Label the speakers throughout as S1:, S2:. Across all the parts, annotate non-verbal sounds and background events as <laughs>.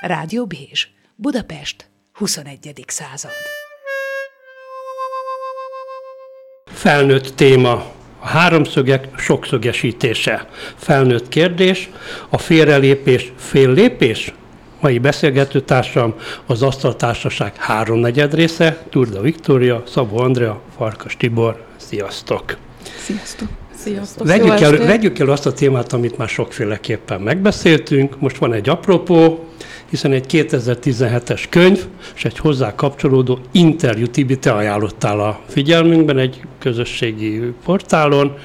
S1: Rádió Bézs, Budapest, 21. század.
S2: Felnőtt téma, a háromszögek sokszögesítése. Felnőtt kérdés, a félrelépés féllépés? Mai beszélgetőtársam az Asztaltársaság háromnegyed része, Turda Viktória, Szabó Andrea, Farkas Tibor. Sziasztok!
S3: Sziasztok! Sziasztok!
S2: Vegyük el, vegyük el azt a témát, amit már sokféleképpen megbeszéltünk. Most van egy apropó, hiszen egy 2017-es könyv és egy hozzá kapcsolódó interjú, Tibi, te ajánlottál a figyelmünkben egy közösségi portálon,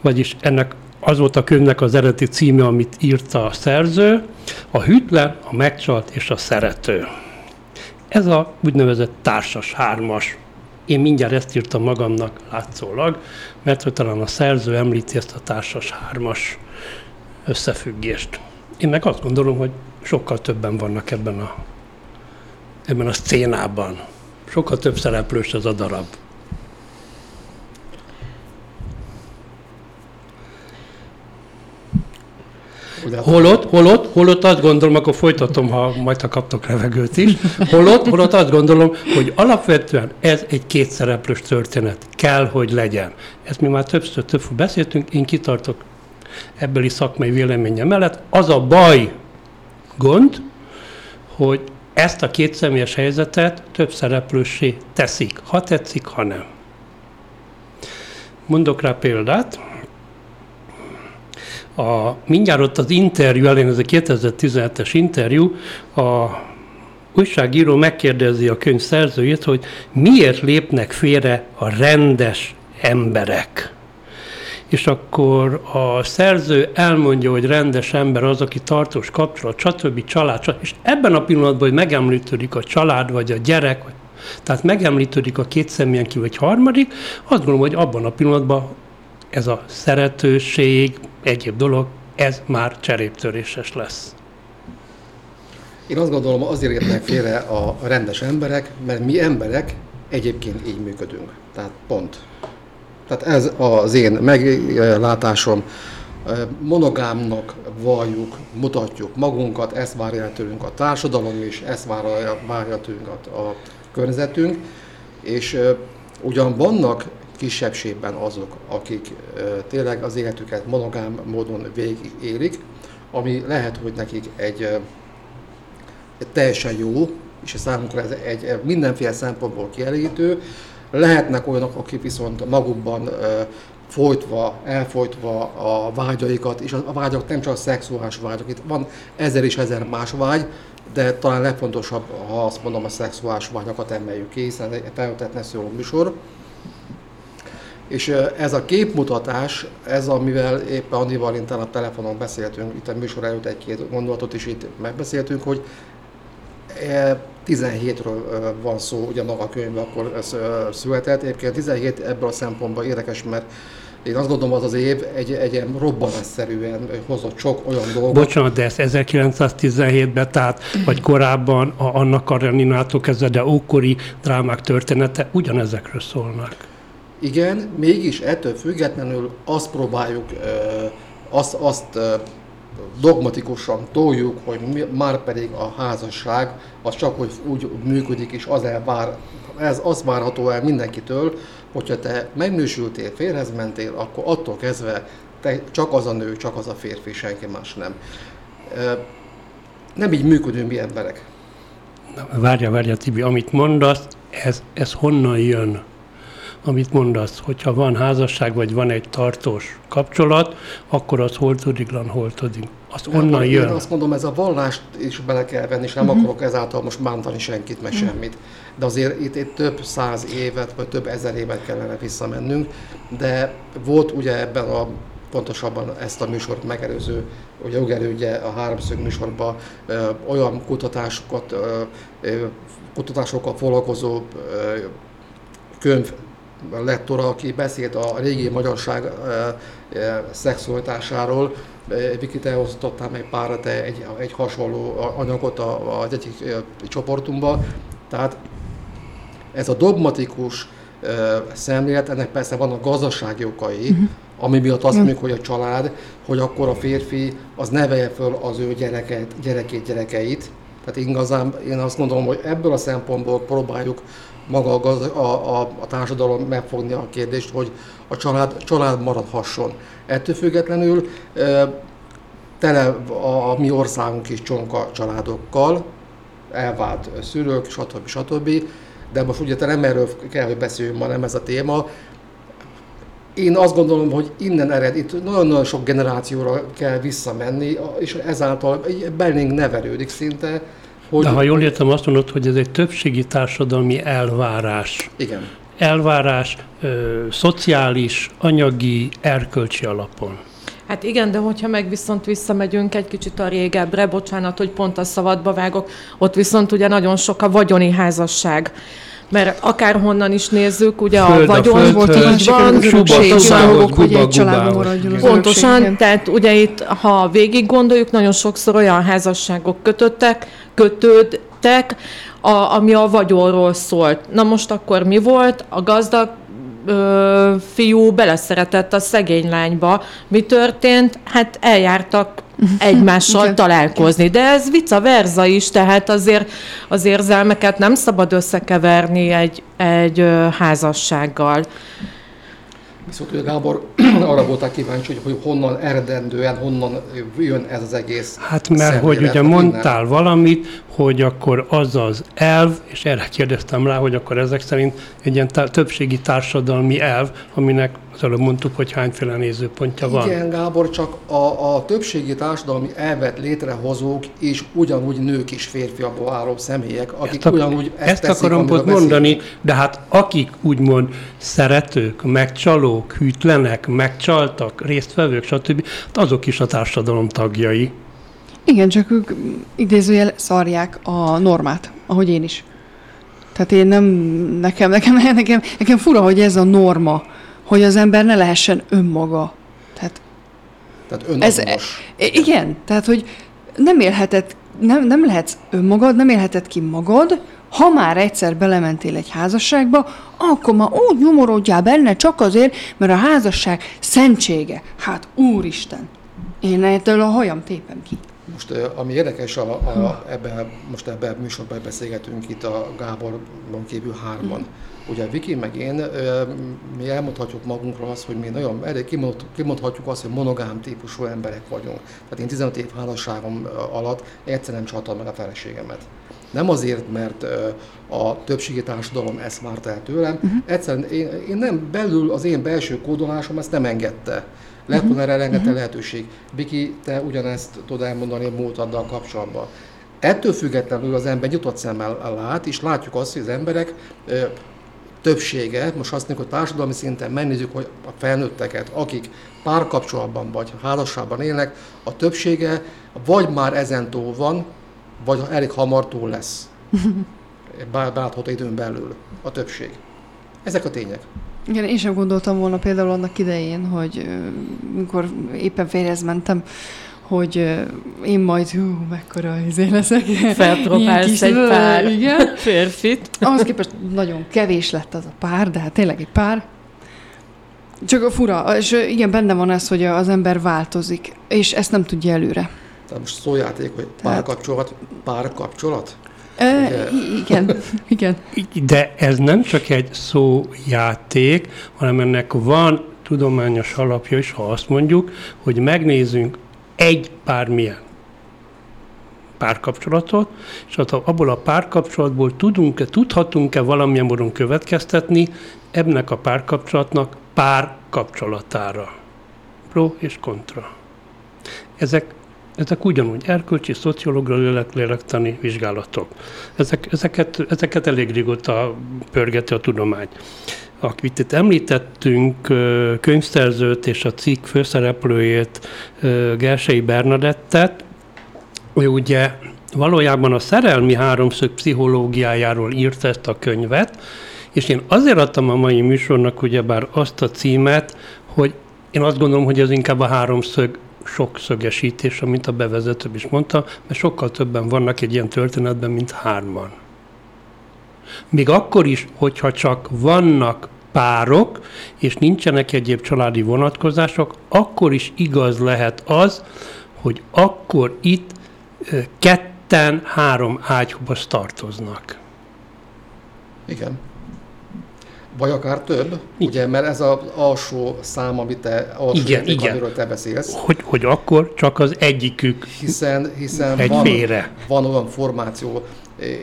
S2: vagyis ennek az volt a könyvnek az eredeti címe, amit írta a szerző, a hűtlen, a megcsalt és a szerető. Ez a úgynevezett társas hármas. Én mindjárt ezt írtam magamnak látszólag, mert hogy talán a szerző említi ezt a társas hármas összefüggést. Én meg azt gondolom, hogy sokkal többen vannak ebben a, ebben a szcénában. Sokkal több szereplős az a darab. Holott, holott, holott azt gondolom, akkor folytatom, ha majd ha kaptok levegőt is, holott, holott azt gondolom, hogy alapvetően ez egy kétszereplős történet. Kell, hogy legyen. Ezt mi már többször többször beszéltünk, én kitartok ebbeli szakmai véleménye mellett. Az a baj, gond, hogy ezt a két személyes helyzetet több szereplősé teszik, ha tetszik, ha nem. Mondok rá példát. A, mindjárt ott az interjú elén, ez a 2017-es interjú, a újságíró megkérdezi a könyv szerzőjét, hogy miért lépnek félre a rendes emberek és akkor a szerző elmondja, hogy rendes ember az, aki tartós kapcsolat, stb. család, stb. és ebben a pillanatban, hogy megemlítődik a család, vagy a gyerek, vagy, tehát megemlítődik a két személyen kívül egy harmadik, azt gondolom, hogy abban a pillanatban ez a szeretőség, egyéb dolog, ez már cseréptöréses lesz.
S4: Én azt gondolom, azért érnek félre a rendes emberek, mert mi emberek egyébként így működünk. Tehát pont. Tehát ez az én meglátásom. Monogámnak valljuk, mutatjuk magunkat, ezt várja tőlünk a társadalom is, ezt várja, várja tőlünk a, a környezetünk, és ugyan vannak kisebbségben azok, akik tényleg az életüket monogám módon végigélik, ami lehet, hogy nekik egy, egy teljesen jó, és számunkra ez egy mindenféle szempontból kielégítő, Lehetnek olyanok, akik viszont magukban folytva, elfolytva a vágyaikat, és a vágyak nem csak a szexuális vágyak, itt van ezer és ezer más vágy, de talán legfontosabb, ha azt mondom, a szexuális vágyakat emeljük ki, hiszen egy feltetne szóló műsor. És ez a képmutatás, ez amivel éppen Andival a telefonon beszéltünk, itt a műsor előtt egy-két gondolatot is itt megbeszéltünk, hogy 17-ről van szó, ugye maga a könyv akkor született. Egyébként 17 ebből a szempontból érdekes, mert én azt gondolom, az az év egy, egy ilyen robbanásszerűen hozott sok olyan dolgot.
S2: Bocsánat, de ez 1917-ben, tehát vagy korábban a Anna Kareninától kezdve, de ókori drámák története ugyanezekről szólnak.
S4: Igen, mégis ettől függetlenül azt próbáljuk, azt, azt dogmatikusan toljuk, hogy már pedig a házasság az csak hogy úgy működik, és az elvár, ez az várható el mindenkitől, hogyha te megnősültél, férhez mentél, akkor attól kezdve te csak az a nő, csak az a férfi, senki más nem. Nem így működünk mi emberek.
S2: Várja, várja, Tibi, amit mondasz, ez, ez honnan jön? Amit mondasz, hogyha van házasság, vagy van egy tartós kapcsolat, akkor az hol tudiglan, hol tudig. Az hát, onnan jön.
S4: Én azt mondom, ez a vallást is bele kell venni, és nem uh-huh. akarok ezáltal most bántani senkit, meg uh-huh. semmit. De azért itt, itt több száz évet, vagy több ezer évet kellene visszamennünk, de volt ugye ebben a pontosabban ezt a műsort megelőző, ugye jogerődje a háromszög műsorban ö, olyan kutatásokat, ö, ö, kutatásokkal foglalkozó ö, könyv lektora, aki beszélt a régi magyarság e, e, szexualitásáról, Vikit elosztottál egy párat, egy, egy hasonló anyagot az egyik csoportunkba. Tehát ez a dogmatikus szemlélet, ennek persze vannak gazdasági okai, uh-huh. ami miatt azt mondjuk, hogy a család, hogy akkor a férfi az nevelje föl az ő gyereket, gyerekét, gyerekeit, Tehát igazán én azt gondolom, hogy ebből a szempontból próbáljuk maga a, a, a, a társadalom megfogni a kérdést, hogy a család, család maradhasson. Ettől függetlenül e, tele a, a mi országunk is csonka családokkal, elvált szülők, stb. stb. De most ugye te nem erről kell, hogy beszéljünk ma, nem ez a téma. Én azt gondolom, hogy innen ered, itt nagyon-nagyon sok generációra kell visszamenni, és ezáltal belénk nevelődik szinte,
S2: hogy... De ha jól értem, azt mondod, hogy ez egy többségi társadalmi elvárás.
S4: Igen.
S2: Elvárás ö, szociális, anyagi, erkölcsi alapon.
S3: Hát igen, de hogyha meg viszont visszamegyünk egy kicsit a régebbre, bocsánat, hogy pont a szabadba vágok, ott viszont ugye nagyon sok a vagyoni házasság mert akárhonnan is nézzük, ugye föld, a vagyon a volt, így van,
S2: pontosan, hogy egy családban
S3: maradjon az Pontosan, tehát ugye itt, ha végig gondoljuk, nagyon sokszor olyan házasságok kötöttek, kötődtek, a, ami a vagyonról szólt. Na most akkor mi volt? A gazdag ö, fiú beleszeretett a szegény lányba. Mi történt? Hát eljártak egymással Igen. találkozni. De ez vice versa is, tehát azért az érzelmeket nem szabad összekeverni egy, egy házassággal.
S4: Viszont Gábor, <clears throat> arra voltál kíváncsi, hogy, hogy honnan eredendően, honnan jön ez az egész
S2: Hát mert hogy ugye mondtál innen. valamit, hogy akkor az az elv, és erre kérdeztem rá, hogy akkor ezek szerint egy ilyen tá- többségi társadalmi elv, aminek az előbb mondtuk, hogy hányféle nézőpontja
S4: Igen,
S2: van.
S4: Igen, Gábor, csak a, a többségi társadalmi elvet létrehozók is ugyanúgy nők és férfiakból álló személyek, akik ezt a, ugyanúgy ezt,
S2: ezt
S4: teszik,
S2: akarom ott mondani, de hát akik úgymond szeretők, megcsalók, hűtlenek, megcsaltak, résztvevők, stb., hát azok is a társadalom tagjai.
S5: Igen, csak ők idézőjel szarják a normát, ahogy én is. Tehát én nem, nekem, nekem, <laughs> nekem, nekem fura, hogy ez a norma, hogy az ember ne lehessen önmaga. Tehát,
S4: tehát önazonos.
S5: Ez, igen, tehát, hogy nem élheted, nem, nem lehetsz önmagad, nem élheted ki magad, ha már egyszer belementél egy házasságba, akkor már úgy nyomorodjál benne csak azért, mert a házasság szentsége. Hát úristen, én ettől a hajam tépem ki.
S4: Most ami érdekes, a, a, ebben, most ebben a műsorban beszélgetünk itt a Gáborban kívül hárman. Ugye Viki meg én, mi elmondhatjuk magunkról azt, hogy mi nagyon, elég kimond, kimondhatjuk azt, hogy monogám típusú emberek vagyunk. Tehát én 15 év házasságom alatt egyszer nem csaltam meg a feleségemet. Nem azért, mert a többségi társadalom ezt várta el tőlem, uh-huh. egyszerűen én, én nem belül az én belső kódolásom ezt nem engedte. Lehet volna erre rengeteg uh-huh. lehetőség. Biki, te ugyanezt tudod elmondani a múltaddal kapcsolatban. Ettől függetlenül az ember nyitott szemmel lát, és látjuk azt, hogy az emberek többsége, most azt mondjuk, hogy társadalmi szinten megnézzük, hogy a felnőtteket, akik párkapcsolatban vagy házasságban élnek, a többsége vagy már ezen túl van, vagy elég hamar túl lesz. <laughs> Belátható időn belül a többség. Ezek a tények.
S5: Igen, én sem gondoltam volna például annak idején, hogy mikor éppen férjhez mentem, hogy én majd, hú, mekkora izé leszek.
S3: Felpróbálsz egy pár igen. férfit.
S5: Ahhoz képest nagyon kevés lett az a pár, de hát tényleg egy pár. Csak a fura, és igen, benne van ez, hogy az ember változik, és ezt nem tudja előre.
S4: Tehát most szójáték, hogy párkapcsolat, párkapcsolat?
S5: E, igen, <laughs> igen.
S2: De ez nem csak egy szójáték, hanem ennek van tudományos alapja is, ha azt mondjuk, hogy megnézzünk egy bármilyen párkapcsolatot, és abból a párkapcsolatból tudunk-e, tudhatunk-e valamilyen módon következtetni ebnek a párkapcsolatnak párkapcsolatára. Pro és kontra. Ezek ezek ugyanúgy erkölcsi, szociológiai, lélek, lélektani vizsgálatok. Ezek, ezeket, ezeket elég régóta pörgeti a tudomány. Akit itt említettünk, könyvszerzőt és a cikk főszereplőjét, Gersei Bernadettet, ő ugye valójában a szerelmi háromszög pszichológiájáról írt ezt a könyvet, és én azért adtam a mai műsornak ugyebár azt a címet, hogy én azt gondolom, hogy ez inkább a háromszög sok szögesítés, amit a bevezető is mondta, mert sokkal többen vannak egy ilyen történetben, mint hárman. Még akkor is, hogyha csak vannak párok, és nincsenek egyéb családi vonatkozások, akkor is igaz lehet az, hogy akkor itt ketten három ágyhoz tartoznak.
S4: Igen. Vagy akár több, ugye, mert ez az alsó szám, amit te, alsó
S2: Igen,
S4: érték,
S2: igen.
S4: amiről te beszélsz,
S2: Hogy, hogy akkor csak az egyikük
S4: hiszen, hiszen
S2: Egy
S4: van,
S2: félre.
S4: van olyan formáció,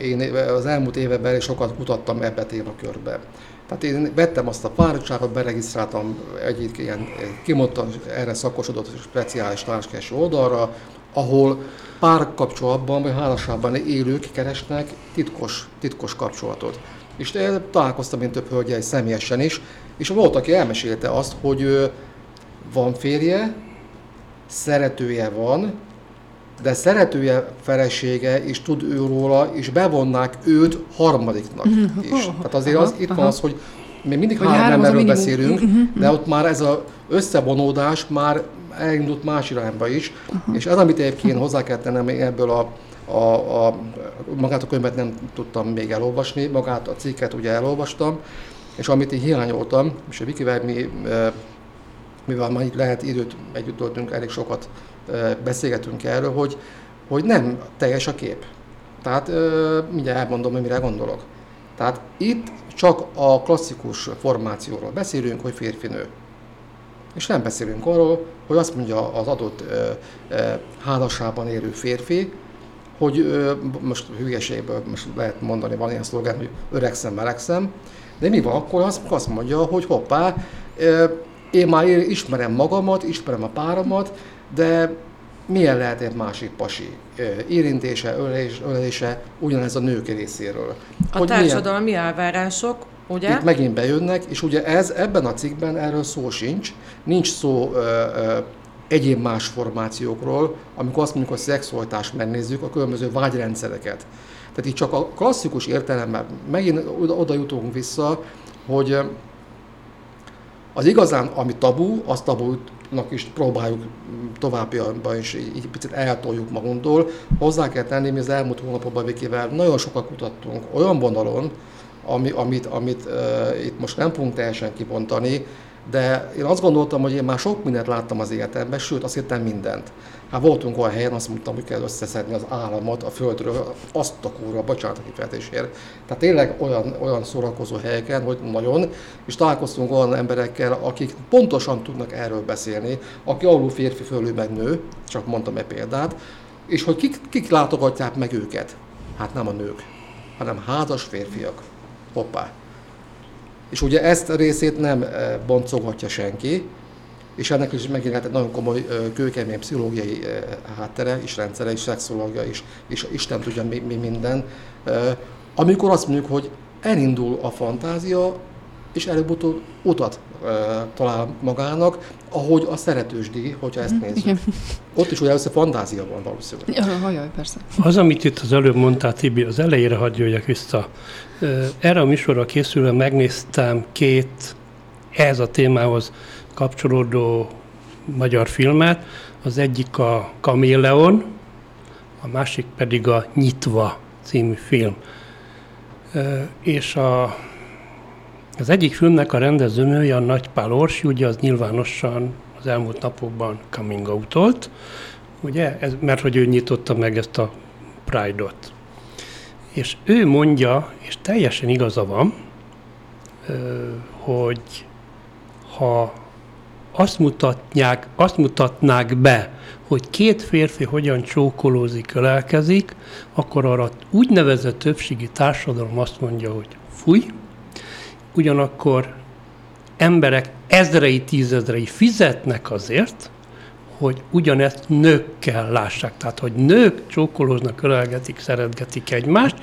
S4: én az elmúlt években is sokat kutattam ebbe a témakörbe. Tehát én vettem azt a fáradtságot, beregisztráltam egy ilyen kimondtan erre szakosodott speciális társkereső oldalra, ahol párkapcsolatban vagy házasságban élők keresnek titkos, titkos kapcsolatot. És találkoztam én több hölgyel személyesen is, és volt, aki elmesélte azt, hogy van férje, szeretője van, de szeretője felesége is tud ő róla, és bevonnák őt harmadiknak is. Tehát azért az, itt van az, hogy még mindig
S5: Hogy
S4: három emberről beszélünk, de ott már ez az összevonódás már elindult más irányba is, és ez, amit egyébként hozzá kell tennem ebből a, a, a, magát a könyvet nem tudtam még elolvasni, magát a cikket ugye elolvastam, és amit én hiányoltam, és a Wikivel mi, eh, mivel itt lehet időt együtt töltünk, elég sokat beszélgetünk erről, hogy, hogy nem teljes a kép. Tehát eh, mindjárt elmondom, hogy mire gondolok. Tehát itt csak a klasszikus formációról beszélünk, hogy férfinő. És nem beszélünk arról, hogy azt mondja az adott ö, ö, házasságban élő férfi, hogy ö, most hülyeségből most lehet mondani, van ilyen szlogán, hogy öregszem, melegszem, de mi van akkor, azt, azt mondja, hogy hoppá, ö, én már ismerem magamat, ismerem a páromat, de milyen lehet egy másik pasi érintése, ölelés, ölelése ugyanez a nők részéről.
S3: A
S4: Hogy milyen-
S3: társadalmi elvárások, ugye?
S4: itt megint bejönnek, és ugye ez ebben a cikkben erről szó sincs, nincs szó ö, ö, egyéb más formációkról, amikor azt mondjuk, hogy szexualitást megnézzük, a különböző vágyrendszereket. Tehát itt csak a klasszikus értelemben megint oda, oda jutunk vissza, hogy az igazán, ami tabu, az tabunak is próbáljuk továbbiakban is így picit eltoljuk magunktól. Hozzá kell tenni, mi az elmúlt hónapokban Vikivel nagyon sokat kutattunk olyan vonalon, ami, amit, amit uh, itt most nem fogunk teljesen kibontani, de én azt gondoltam, hogy én már sok mindent láttam az életemben, sőt, azt hittem mindent. Hát voltunk olyan helyen, azt mondtam, hogy kell összeszedni az államot a földről, azt a kúra, bocsánat a kifejezésért. Tehát tényleg olyan, olyan szórakozó helyeken, hogy nagyon, és találkoztunk olyan emberekkel, akik pontosan tudnak erről beszélni, aki alul férfi, fölül meg nő, csak mondtam egy példát, és hogy kik, kik látogatják meg őket. Hát nem a nők, hanem házas férfiak. Hoppá. És ugye ezt a részét nem eh, boncolhatja senki, és ennek is megint lehet egy nagyon komoly kőkemény pszichológiai háttere és rendszere és szexológia is, és Isten tudja mi, mi minden. Amikor azt mondjuk, hogy elindul a fantázia, és előbb-utóbb utat ö, talál magának, ahogy a szeretősdi, hogyha ezt nézzük.
S5: Igen.
S4: Ott is ugye össze fantázia van valószínűleg.
S5: Ja, hajaj, persze.
S2: Az, amit itt az előbb mondtál, Tibi, az elejére hadd jöjjek vissza. Erre a műsorra készülve megnéztem két ehhez a témához kapcsolódó magyar filmet. Az egyik a Kaméleon, a másik pedig a Nyitva című film. És a, az egyik filmnek a rendezőnője, a Nagy Pál Orsi, ugye az nyilvánosan az elmúlt napokban coming out ugye? Ez, mert hogy ő nyitotta meg ezt a Pride-ot. És ő mondja, és teljesen igaza van, hogy ha azt, mutatják, azt mutatnák be, hogy két férfi hogyan csókolózik, ölelkezik, akkor arra úgynevezett többségi társadalom azt mondja, hogy fúj, ugyanakkor emberek ezrei, tízezrei fizetnek azért, hogy ugyanezt nőkkel lássák. Tehát, hogy nők csókolóznak, ölelgetik, szeretgetik egymást,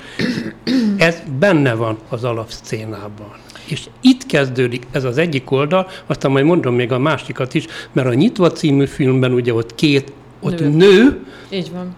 S2: ez benne van az alapszcénában. És itt kezdődik ez az egyik oldal, aztán majd mondom még a másikat is, mert a Nyitva című filmben ugye ott két, ott
S3: Nő.
S2: nő,
S3: Így van.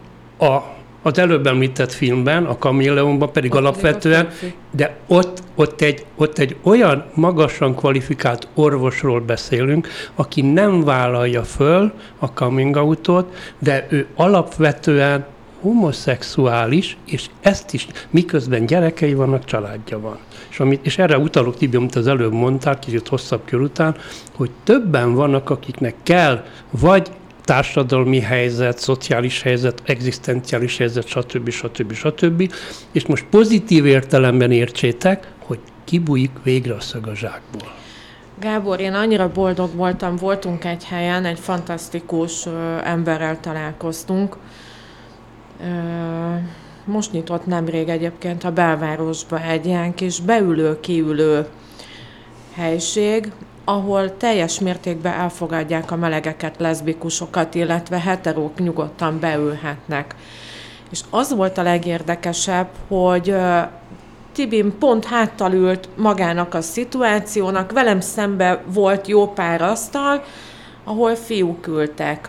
S2: a, az előbb említett filmben, a Kamilleonban pedig
S3: Ott
S2: alapvetően,
S3: pedig
S2: de ott, ott, egy, ott egy olyan magasan kvalifikált orvosról beszélünk, aki nem vállalja föl a coming outot, de ő alapvetően homoszexuális, és ezt is, miközben gyerekei vannak, családja van. És, amit, és erre utalok, Tibi, amit az előbb mondtál, kicsit hosszabb kör után, hogy többen vannak, akiknek kell vagy társadalmi helyzet, szociális helyzet, egzisztenciális helyzet, stb. stb. stb. És most pozitív értelemben értsétek, hogy kibújik végre a szög a zsákból.
S3: Gábor, én annyira boldog voltam, voltunk egy helyen, egy fantasztikus emberrel találkoztunk. Most nyitott nemrég egyébként a belvárosba egy ilyen kis beülő-kiülő helység, ahol teljes mértékben elfogadják a melegeket, leszbikusokat, illetve heterók nyugodtan beülhetnek. És az volt a legérdekesebb, hogy ö, Tibin pont háttal ült magának a szituációnak, velem szembe volt jó pár asztal, ahol fiúk ültek.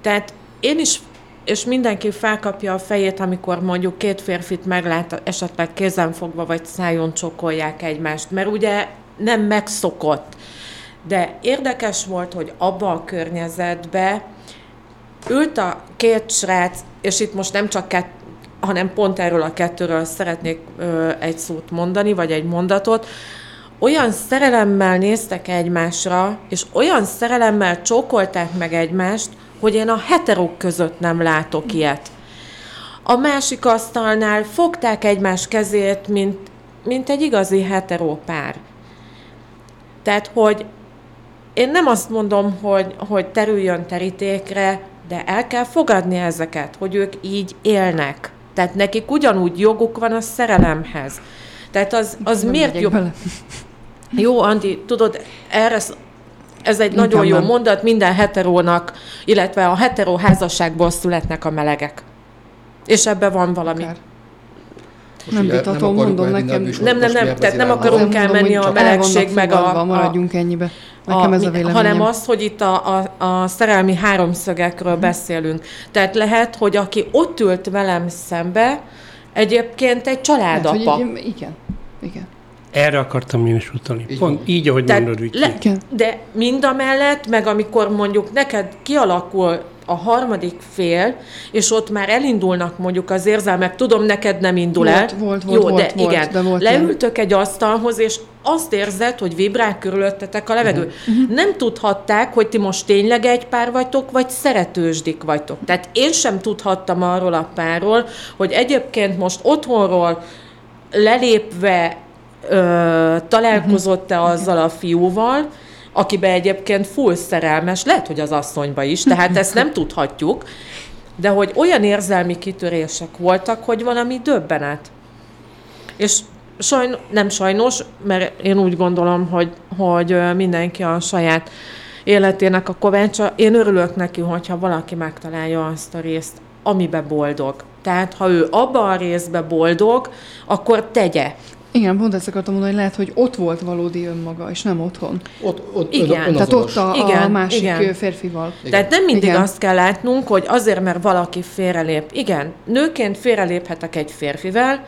S3: Tehát én is, és mindenki felkapja a fejét, amikor mondjuk két férfit meglát, esetleg kézen fogva vagy szájon csokolják egymást, mert ugye nem megszokott. De érdekes volt, hogy abba a környezetbe ült a két srác, és itt most nem csak kett, hanem pont erről a kettőről szeretnék ö, egy szót mondani, vagy egy mondatot, olyan szerelemmel néztek egymásra, és olyan szerelemmel csókolták meg egymást, hogy én a heterók között nem látok ilyet. A másik asztalnál fogták egymás kezét, mint, mint egy igazi heteró pár. Tehát, hogy én nem azt mondom, hogy, hogy terüljön terítékre, de el kell fogadni ezeket, hogy ők így élnek. Tehát nekik ugyanúgy joguk van a szerelemhez. Tehát az, az
S5: Nem
S3: miért jobb?
S5: bele.
S3: Jó, Andi, tudod, erre ez egy
S5: Inkább
S3: nagyon jó
S5: nem.
S3: mondat, minden heterónak, illetve a heteró házasságból születnek a melegek. És ebben van valami.
S5: Akár.
S4: Most
S5: Nem vitatom, mondom nekem.
S3: Nem, nem, nem,
S4: ebbe
S3: tehát nem akarunk elmenni
S5: hogy
S3: a melegség, meg a- a-
S5: Maradjunk ennyibe. Nekem
S3: a,
S5: ez a véleményem.
S3: hanem az, hogy itt a, a, a szerelmi háromszögekről beszélünk. Tehát lehet, hogy aki ott ült velem szembe, egyébként egy családapa.
S5: hogy így, igen. Igen.
S2: Erre akartam én is utalni.
S4: Így
S2: Pont
S4: van.
S2: így, ahogy
S3: Tehát
S2: mondod, Viki.
S3: le, de mind a mellett, meg amikor mondjuk neked kialakul a harmadik fél, és ott már elindulnak mondjuk az érzelmek, tudom, neked nem indul el.
S5: Volt, volt, volt,
S3: Jó, de
S5: volt, volt,
S3: igen,
S5: de volt
S3: leültök egy asztalhoz, és azt érzed, hogy vibrál körülöttetek a levegő. Uh-huh. Nem tudhatták, hogy ti most tényleg egy pár vagytok, vagy szeretősdik vagytok. Tehát én sem tudhattam arról a párról, hogy egyébként most otthonról lelépve ö, találkozott-e azzal a fiúval, akibe egyébként full szerelmes, lehet, hogy az asszonyba is, tehát ezt nem tudhatjuk, de hogy olyan érzelmi kitörések voltak, hogy valami döbbenet. És sajn, nem sajnos, mert én úgy gondolom, hogy, hogy mindenki a saját életének a kovácsa. Én örülök neki, hogyha valaki megtalálja azt a részt, amibe boldog. Tehát, ha ő abba a részbe boldog, akkor tegye.
S5: Igen, pont ezt akartam mondani, hogy lehet, hogy ott volt valódi önmaga, és nem otthon.
S4: Ott, ott
S3: Igen.
S4: ön,
S5: Tehát ott a, a
S3: Igen,
S5: másik
S3: igen.
S5: férfival.
S4: Igen.
S3: Tehát nem mindig
S5: Igen.
S3: azt kell látnunk, hogy azért, mert valaki félrelép. Igen, nőként félreléphetek egy férfivel,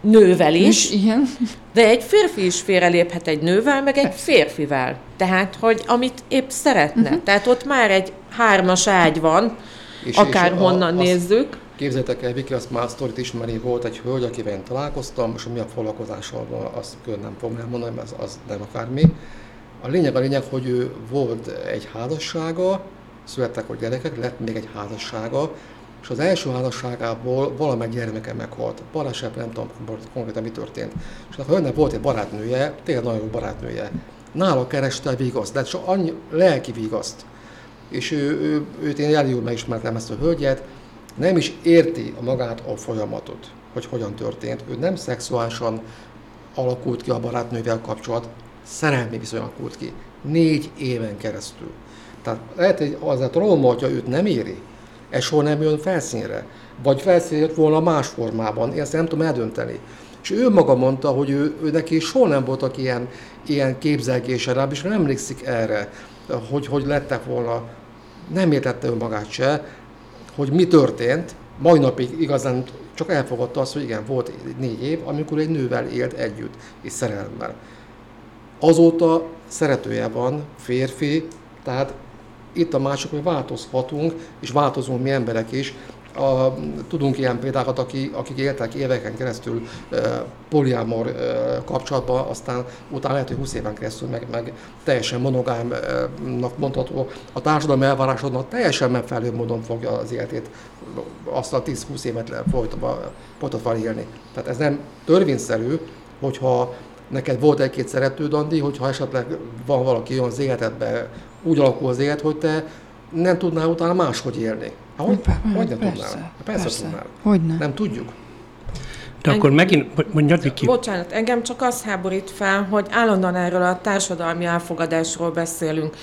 S3: nővel is,
S5: igen.
S3: de egy férfi is félreléphet egy nővel, meg egy férfivel. Tehát, hogy amit épp szeretne. Uh-huh. Tehát ott már egy hármas ágy van,
S4: És-
S3: akár
S4: és a-
S3: honnan
S4: azt-
S3: nézzük.
S4: Képzeljétek el, Viki, azt már sztorit ismeri, volt egy hölgy, akivel én találkoztam, és mi a foglalkozással van, azt külön nem fogom elmondani, mert az, az nem akármi. A lényeg a lényeg, hogy ő volt egy házassága, születtek a gyerekek, lett még egy házassága, és az első házasságából valamely gyermeke meghalt. Baleset, nem tudom konkrétan mi történt. És a hölgynek volt egy barátnője, tényleg nagyon jó barátnője. Nála kereste a vigaszt, de csak annyi lelki vigaszt. És ő, ő, őt én elég jól megismertem ezt a hölgyet, nem is érti a magát a folyamatot, hogy hogyan történt. Ő nem szexuálisan alakult ki a barátnővel kapcsolat, szerelmi viszony alakult ki. Négy éven keresztül. Tehát lehet, hogy az a trauma, hogyha őt nem éri, ez soha nem jön felszínre. Vagy felszínre jött volna más formában, én ezt nem tudom eldönteni. És ő maga mondta, hogy ő, ő neki soha nem voltak ilyen, ilyen képzelgése, rá, és nem emlékszik erre, hogy, hogy lettek volna, nem értette önmagát se, hogy mi történt, mai napig igazán csak elfogadta azt, hogy igen, volt négy év, amikor egy nővel élt együtt, és szerelemmel. Azóta szeretője van, férfi, tehát itt a mások, hogy változhatunk, és változunk mi emberek is, a, tudunk ilyen példákat, akik, akik éltek éveken keresztül e, poliámor e, kapcsolatban, aztán utána lehet, hogy 20 éven keresztül meg, meg teljesen monogámnak mondható, a társadalmi elvárásodnak teljesen megfelelő módon fogja az életét azt a 10-20 évet folytatva, folytatva élni. Tehát ez nem törvényszerű, hogyha neked volt egy-két szeretőd, Andi, hogyha esetleg van valaki olyan az életedben, úgy alakul az élet, hogy te nem tudnál utána máshogy élni. Hát, hogy, hogy nem persze, tudnál? Hát persze, persze tudnál.
S5: Hogy nem?
S4: Nem tudjuk.
S2: De akkor megint, mondjad ki.
S3: Bocsánat, engem csak az háborít fel, hogy állandóan erről a társadalmi elfogadásról beszélünk.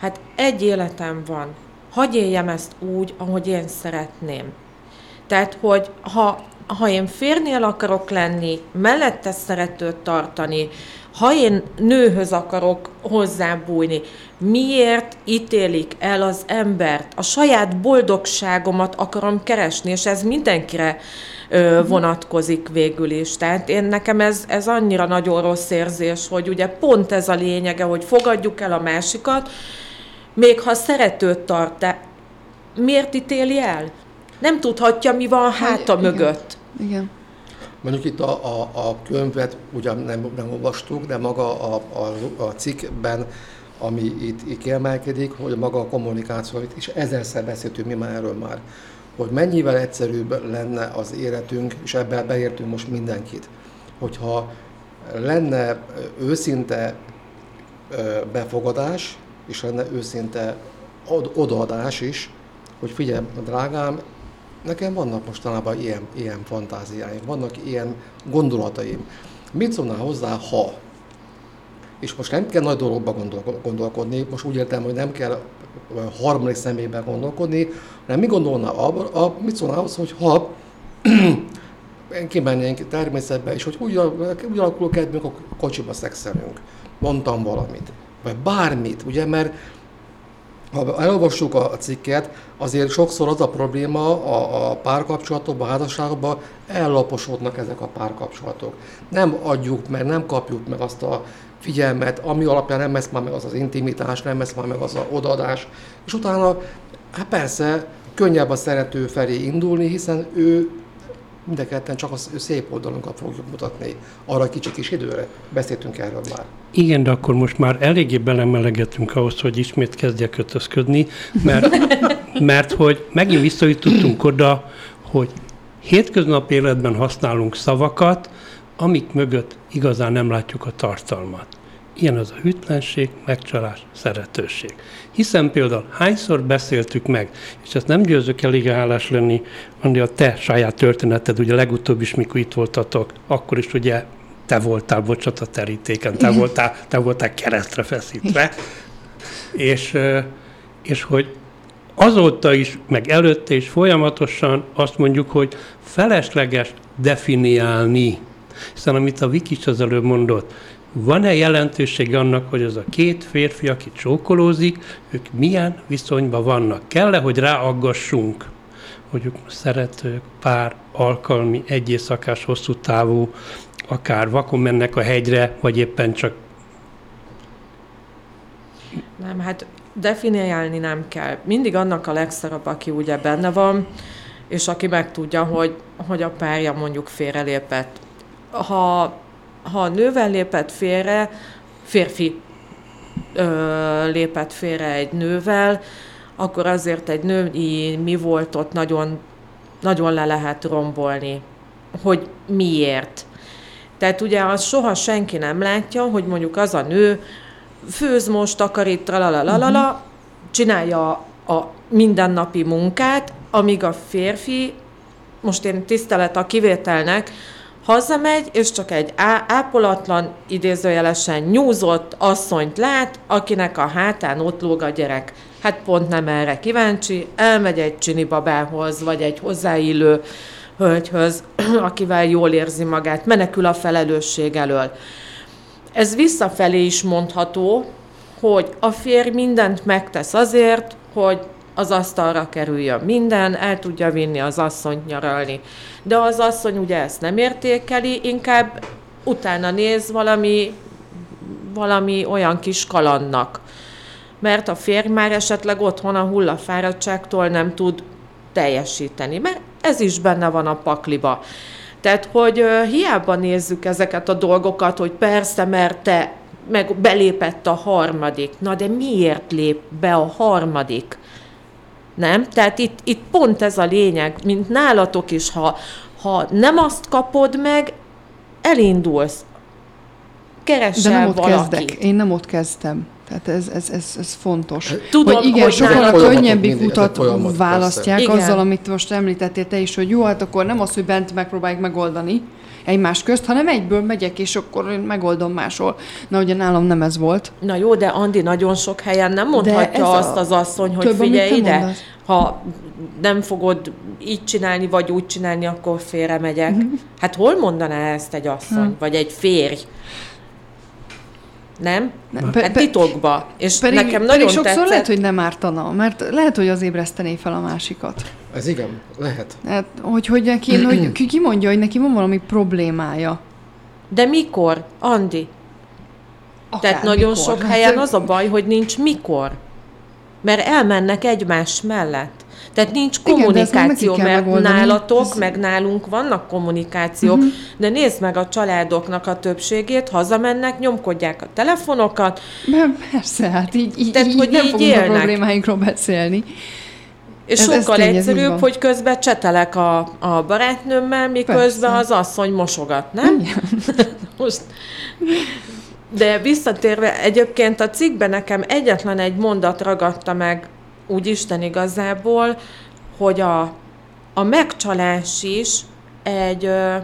S3: Hát egy életem van. Hagy éljem ezt úgy, ahogy én szeretném. Tehát, hogy ha, ha én férnél akarok lenni, mellette szeretőt tartani, ha én nőhöz akarok hozzábújni, miért ítélik el az embert? A saját boldogságomat akarom keresni, és ez mindenkire ö, vonatkozik végül is. Tehát én nekem ez, ez annyira nagyon rossz érzés, hogy ugye pont ez a lényege, hogy fogadjuk el a másikat, még ha szeretőt tart, de miért ítéli el? Nem tudhatja, mi van háta igen. mögött.
S5: Igen.
S4: Mondjuk itt a, a, a könyvet ugyan nem, nem olvastuk, de maga a, a, a cikkben, ami itt, itt kiemelkedik, hogy maga a kommunikáció, is ezerszer beszéltünk mi már erről már, hogy mennyivel egyszerűbb lenne az életünk, és ebben beértünk most mindenkit, hogyha lenne őszinte befogadás, és lenne őszinte odaadás is, hogy figyelj, drágám, Nekem vannak mostanában ilyen, ilyen fantáziáim, vannak ilyen gondolataim. Mit szólnál hozzá, ha? És most nem kell nagy dologba gondol, gondolkodni, most úgy értem, hogy nem kell harmadik személyben gondolkodni, hanem mi gondolná, a, a, mit szólnál ahhoz, hogy ha <clears throat> kimennénk természetbe, és hogy úgy, úgy alakul a kedvünk, akkor kocsiba szexelünk. Mondtam valamit. Vagy bármit, ugye, mert ha elolvassuk a cikket, azért sokszor az a probléma a, a párkapcsolatokban, a házasságokban, ellaposodnak ezek a párkapcsolatok. Nem adjuk meg, nem kapjuk meg azt a figyelmet, ami alapján nem lesz már meg az az intimitás, nem lesz már meg az a odaadás, és utána, hát persze, könnyebb a szerető felé indulni, hiszen ő mind a ketten csak a szép oldalunkat fogjuk mutatni arra kicsi kis időre. Beszéltünk erről már.
S2: Igen, de akkor most már eléggé belemelegettünk ahhoz, hogy ismét kezdjek kötözködni, mert, <laughs> mert hogy megint visszajutottunk oda, hogy hétköznapi életben használunk szavakat, amik mögött igazán nem látjuk a tartalmat. Ilyen az a hűtlenség, megcsalás, szeretőség. Hiszen például hányszor beszéltük meg, és ezt nem győzök elég hálás lenni, Andi, a te saját történeted, ugye legutóbb is, mikor itt voltatok, akkor is ugye te voltál, bocsát, a terítéken, te voltál, te voltál keresztre feszítve, és, és hogy azóta is, meg előtte is folyamatosan azt mondjuk, hogy felesleges definiálni. Hiszen amit a Viki is az előbb mondott, van-e jelentőség annak, hogy az a két férfi, aki csókolózik, ők milyen viszonyban vannak? Kell-e, hogy ráaggassunk, hogy ők szeretők, pár, alkalmi, egy éjszakás, hosszú távú, akár vakon mennek a hegyre, vagy éppen csak...
S3: Nem, hát definiálni nem kell. Mindig annak a legszarabb, aki ugye benne van, és aki megtudja, hogy, hogy a párja mondjuk félrelépett. Ha ha a nővel lépett félre, férfi ö, lépett félre egy nővel, akkor azért egy női mi volt ott nagyon, nagyon le lehet rombolni, hogy miért. Tehát ugye azt soha senki nem látja, hogy mondjuk az a nő főz most, takarít, tralalalala, uh-huh. csinálja a mindennapi munkát, amíg a férfi, most én tisztelet a kivételnek, hazamegy, és csak egy á- ápolatlan, idézőjelesen nyúzott asszonyt lát, akinek a hátán ott lóg a gyerek. Hát pont nem erre kíváncsi, elmegy egy csini babához, vagy egy hozzáillő hölgyhöz, <clears throat> akivel jól érzi magát, menekül a felelősség elől. Ez visszafelé is mondható, hogy a férj mindent megtesz azért, hogy az asztalra kerüljön minden, el tudja vinni az asszonyt nyaralni. De az asszony ugye ezt nem értékeli, inkább utána néz valami, valami olyan kis kalannak. Mert a férj már esetleg otthon a hullafáradtságtól nem tud teljesíteni, mert ez is benne van a pakliba. Tehát, hogy hiába nézzük ezeket a dolgokat, hogy persze, mert te meg belépett a harmadik. Na de miért lép be a harmadik? Nem? Tehát itt, itt pont ez a lényeg, mint nálatok is, ha, ha nem azt kapod meg, elindulsz.
S5: De
S3: Keresel
S5: nem ott
S3: valakit.
S5: kezdek. Én nem ott kezdtem. Tehát ez, ez, ez, ez fontos.
S3: Tudom,
S5: hogy igen,
S3: hogy
S5: sokan a könnyebbik utat választják
S3: persze. Igen.
S5: azzal, amit most említettél te is, hogy jó, hát akkor nem az, hogy bent megpróbáljuk megoldani egymás közt, hanem egyből megyek, és akkor én megoldom máshol. Na ugye nálam nem ez volt.
S3: Na jó, de Andi nagyon sok helyen nem mondhatja azt
S5: a-
S3: az asszony, hogy
S5: több,
S3: figyelj ide,
S5: mondasz.
S3: Ha nem fogod így csinálni, vagy úgy csinálni, akkor félre megyek.
S5: Mhm. <laughs>
S3: Hát hol mondaná ezt egy asszony, vagy egy férj? Nem?
S5: Ne,
S3: Hát titokba. És
S5: pedig,
S3: nekem
S5: pedig
S3: nagyon
S5: sokszor
S3: tetszett.
S5: lehet, hogy nem ártana, mert lehet, hogy az ébresztené fel a másikat.
S4: Ez igen, lehet.
S5: Hát, hogy, hogy <clears throat> neki, hogy ki, mondja, hogy neki van valami problémája.
S3: De mikor, Andi? Tehát
S5: Akár
S3: nagyon
S5: mikor.
S3: sok
S5: Hát,
S3: helyen az a baj, hogy nincs mikor. Mert elmennek egymás mellett. Tehát nincs
S5: Igen,
S3: kommunikáció,
S5: kell
S3: mert
S5: megoldani.
S3: nálatok,
S5: Ez-
S3: meg nálunk vannak kommunikációk, uh-huh. de nézd meg a családoknak a többségét, hazamennek, nyomkodják a telefonokat,
S5: Mert Persze, hát így, így,
S3: Tehát,
S5: így
S3: hogy
S5: nem
S3: így
S5: fogunk
S3: élnek.
S5: a problémáinkról beszélni.
S3: és
S5: Ez-
S3: sokkal
S5: ez
S3: egyszerűbb, hogy közben csetelek a, a barátnőmmel, miközben
S5: Persze.
S3: az asszony mosogat, nem? <laughs> Most. De visszatérve, egyébként a cikkben nekem egyetlen egy mondat ragadta meg úgy Isten igazából, hogy a, a megcsalás is egy, ö,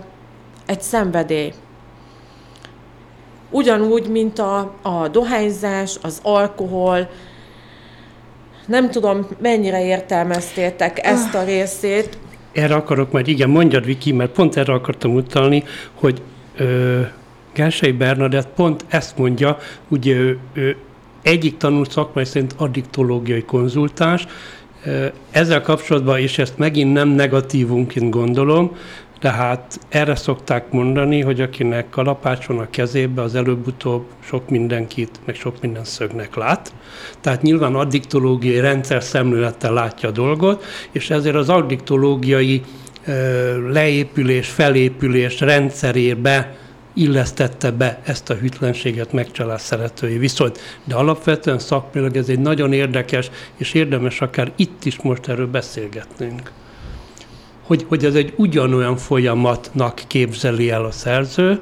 S3: egy szenvedély. Ugyanúgy, mint a, a dohányzás, az alkohol, nem tudom, mennyire értelmeztétek ezt a részét.
S2: Erre akarok majd, igen, mondjad Viki, mert pont erre akartam utalni, hogy ö, Gelsei Bernadett pont ezt mondja, ugye ő, ő egyik tanult szakmai szerint addiktológiai konzultáns, ezzel kapcsolatban, és ezt megint nem negatívunként gondolom, tehát erre szokták mondani, hogy akinek kalapács van a kezébe, az előbb-utóbb sok mindenkit, meg sok minden szögnek lát. Tehát nyilván addiktológiai rendszer szemlélettel látja a dolgot, és ezért az addiktológiai leépülés, felépülés rendszerébe illesztette be ezt a hűtlenséget megcsalás szeretői viszont. De alapvetően szakmailag ez egy nagyon érdekes, és érdemes akár itt is most erről beszélgetnünk. Hogy, hogy ez egy ugyanolyan folyamatnak képzeli el a szerző,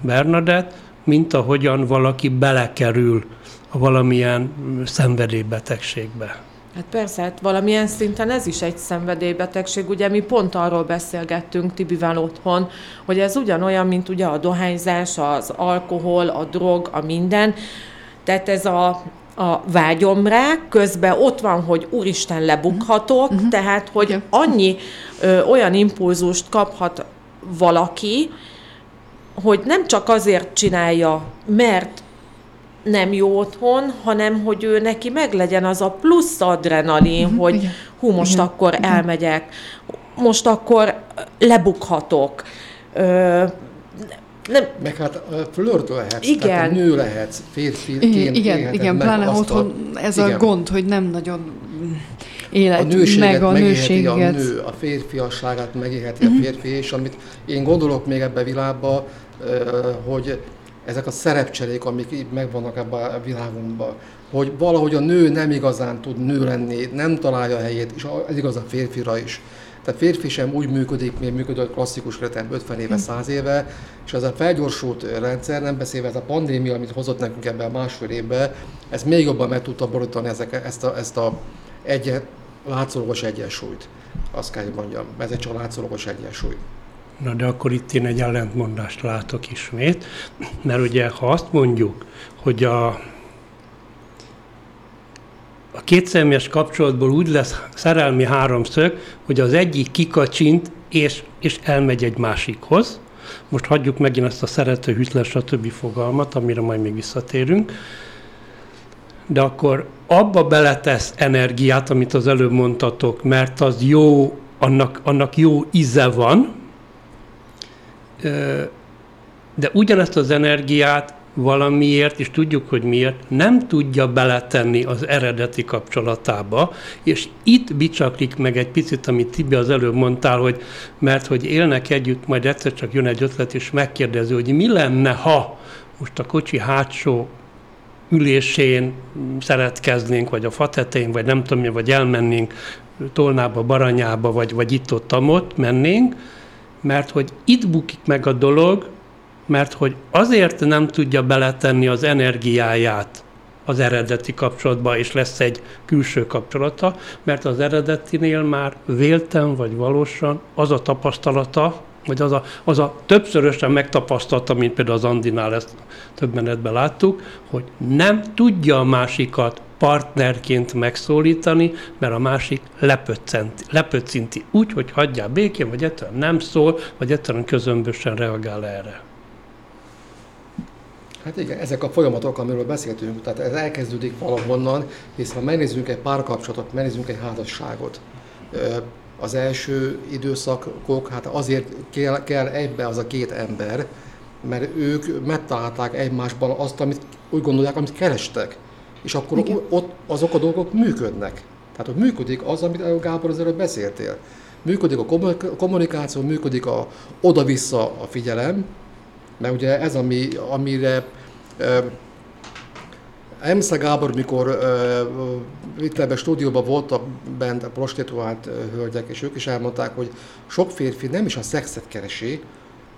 S2: Bernadett, mint ahogyan valaki belekerül a valamilyen szenvedélybetegségbe.
S3: Hát persze, hát valamilyen szinten ez is egy szenvedélybetegség. Ugye mi pont arról beszélgettünk Tibivel otthon, hogy ez ugyanolyan, mint ugye a dohányzás, az alkohol, a drog, a minden. Tehát ez a, a vágyom rá, közben ott van, hogy úristen lebukhatok, uh-huh. tehát hogy annyi ö, olyan impulzust kaphat valaki, hogy nem csak azért csinálja, mert nem jó otthon, hanem hogy ő neki meglegyen az a plusz adrenalin, uh-huh, hogy
S5: igen.
S3: hú, most
S5: Igen,
S3: akkor elmegyek, most akkor lebukhatok. Ö, nem,
S4: Meg hát ö, flörtölhetsz,
S3: Igen.
S4: tehát nő lehetsz, férfiként
S5: Igen, igen, igen pláne otthon ez a
S4: igen.
S5: gond, hogy nem nagyon
S4: a
S5: élet
S4: nőséget
S5: meg a
S4: megélheti a
S5: nőséget.
S4: nő, a férfiasságát megélheti
S5: Mhm.
S4: a férfi, és amit én gondolok még ebbe a világba, hogy ezek a szerepcserék, amik így megvannak ebben a világunkban, hogy valahogy a nő nem igazán tud nő lenni, nem találja a helyét, és ez igaz a férfira is. Tehát férfi sem úgy működik, mint működött klasszikus retem 50 éve, 100 éve, és ez a felgyorsult rendszer, nem beszélve ez a pandémia, amit hozott nekünk ebbe a másfél évbe, ez még jobban meg tudta borítani ezek, ezt a, ezt a egyen, látszólagos egyensúlyt. Azt kell, hogy mondjam, ez egy csak látszólagos egyensúly.
S2: Na de akkor itt én egy ellentmondást látok ismét, mert ugye ha azt mondjuk, hogy a, a kétszemélyes kapcsolatból úgy lesz szerelmi háromszög, hogy az egyik kikacsint és, és elmegy egy másikhoz. Most hagyjuk megint ezt a szerető, hűtlen, stb. fogalmat, amire majd még visszatérünk. De akkor abba beletesz energiát, amit az előbb mondtatok, mert az jó, annak, annak jó íze van, de ugyanezt az energiát valamiért, és tudjuk, hogy miért, nem tudja beletenni az eredeti kapcsolatába, és itt bicsaklik meg egy picit, amit Tibi az előbb mondtál, hogy mert hogy élnek együtt, majd egyszer csak jön egy ötlet, és megkérdezi, hogy mi lenne, ha most a kocsi hátsó ülésén szeretkeznénk, vagy a fatetején, vagy nem tudom, vagy elmennénk Tolnába, Baranyába, vagy, vagy itt-ott, ott mennénk, mert hogy itt bukik meg a dolog, mert hogy azért nem tudja beletenni az energiáját az eredeti kapcsolatba, és lesz egy külső kapcsolata, mert az eredetinél már vélten vagy valósan az a tapasztalata, vagy az a, az a többszörösen megtapasztalta, mint például az Andinál ezt több menetben láttuk, hogy nem tudja a másikat partnerként megszólítani, mert a másik lepöccinti, lepöccinti úgy, hogy hagyjál békén, vagy egyszerűen nem szól, vagy egyszerűen közömbösen reagál erre.
S4: Hát igen, ezek a folyamatok, amiről beszéltünk, tehát ez elkezdődik valahonnan, hiszen ha megnézzünk egy párkapcsolatot, megnézzünk egy házasságot, az első időszakok, hát azért kell, kell egybe az a két ember, mert ők megtalálták egymásban azt, amit úgy gondolják, amit kerestek. És akkor Igen. ott azok a dolgok működnek. Tehát, hogy működik az, amit Gábor az előbb beszéltél. Működik a kommunikáció, működik a oda-vissza a figyelem, mert ugye ez, ami, amire Emsze Gábor, mikor uh, itt ebben a stúdióban voltak bent a prostituált uh, hölgyek, és ők is elmondták, hogy sok férfi nem is a szexet keresi,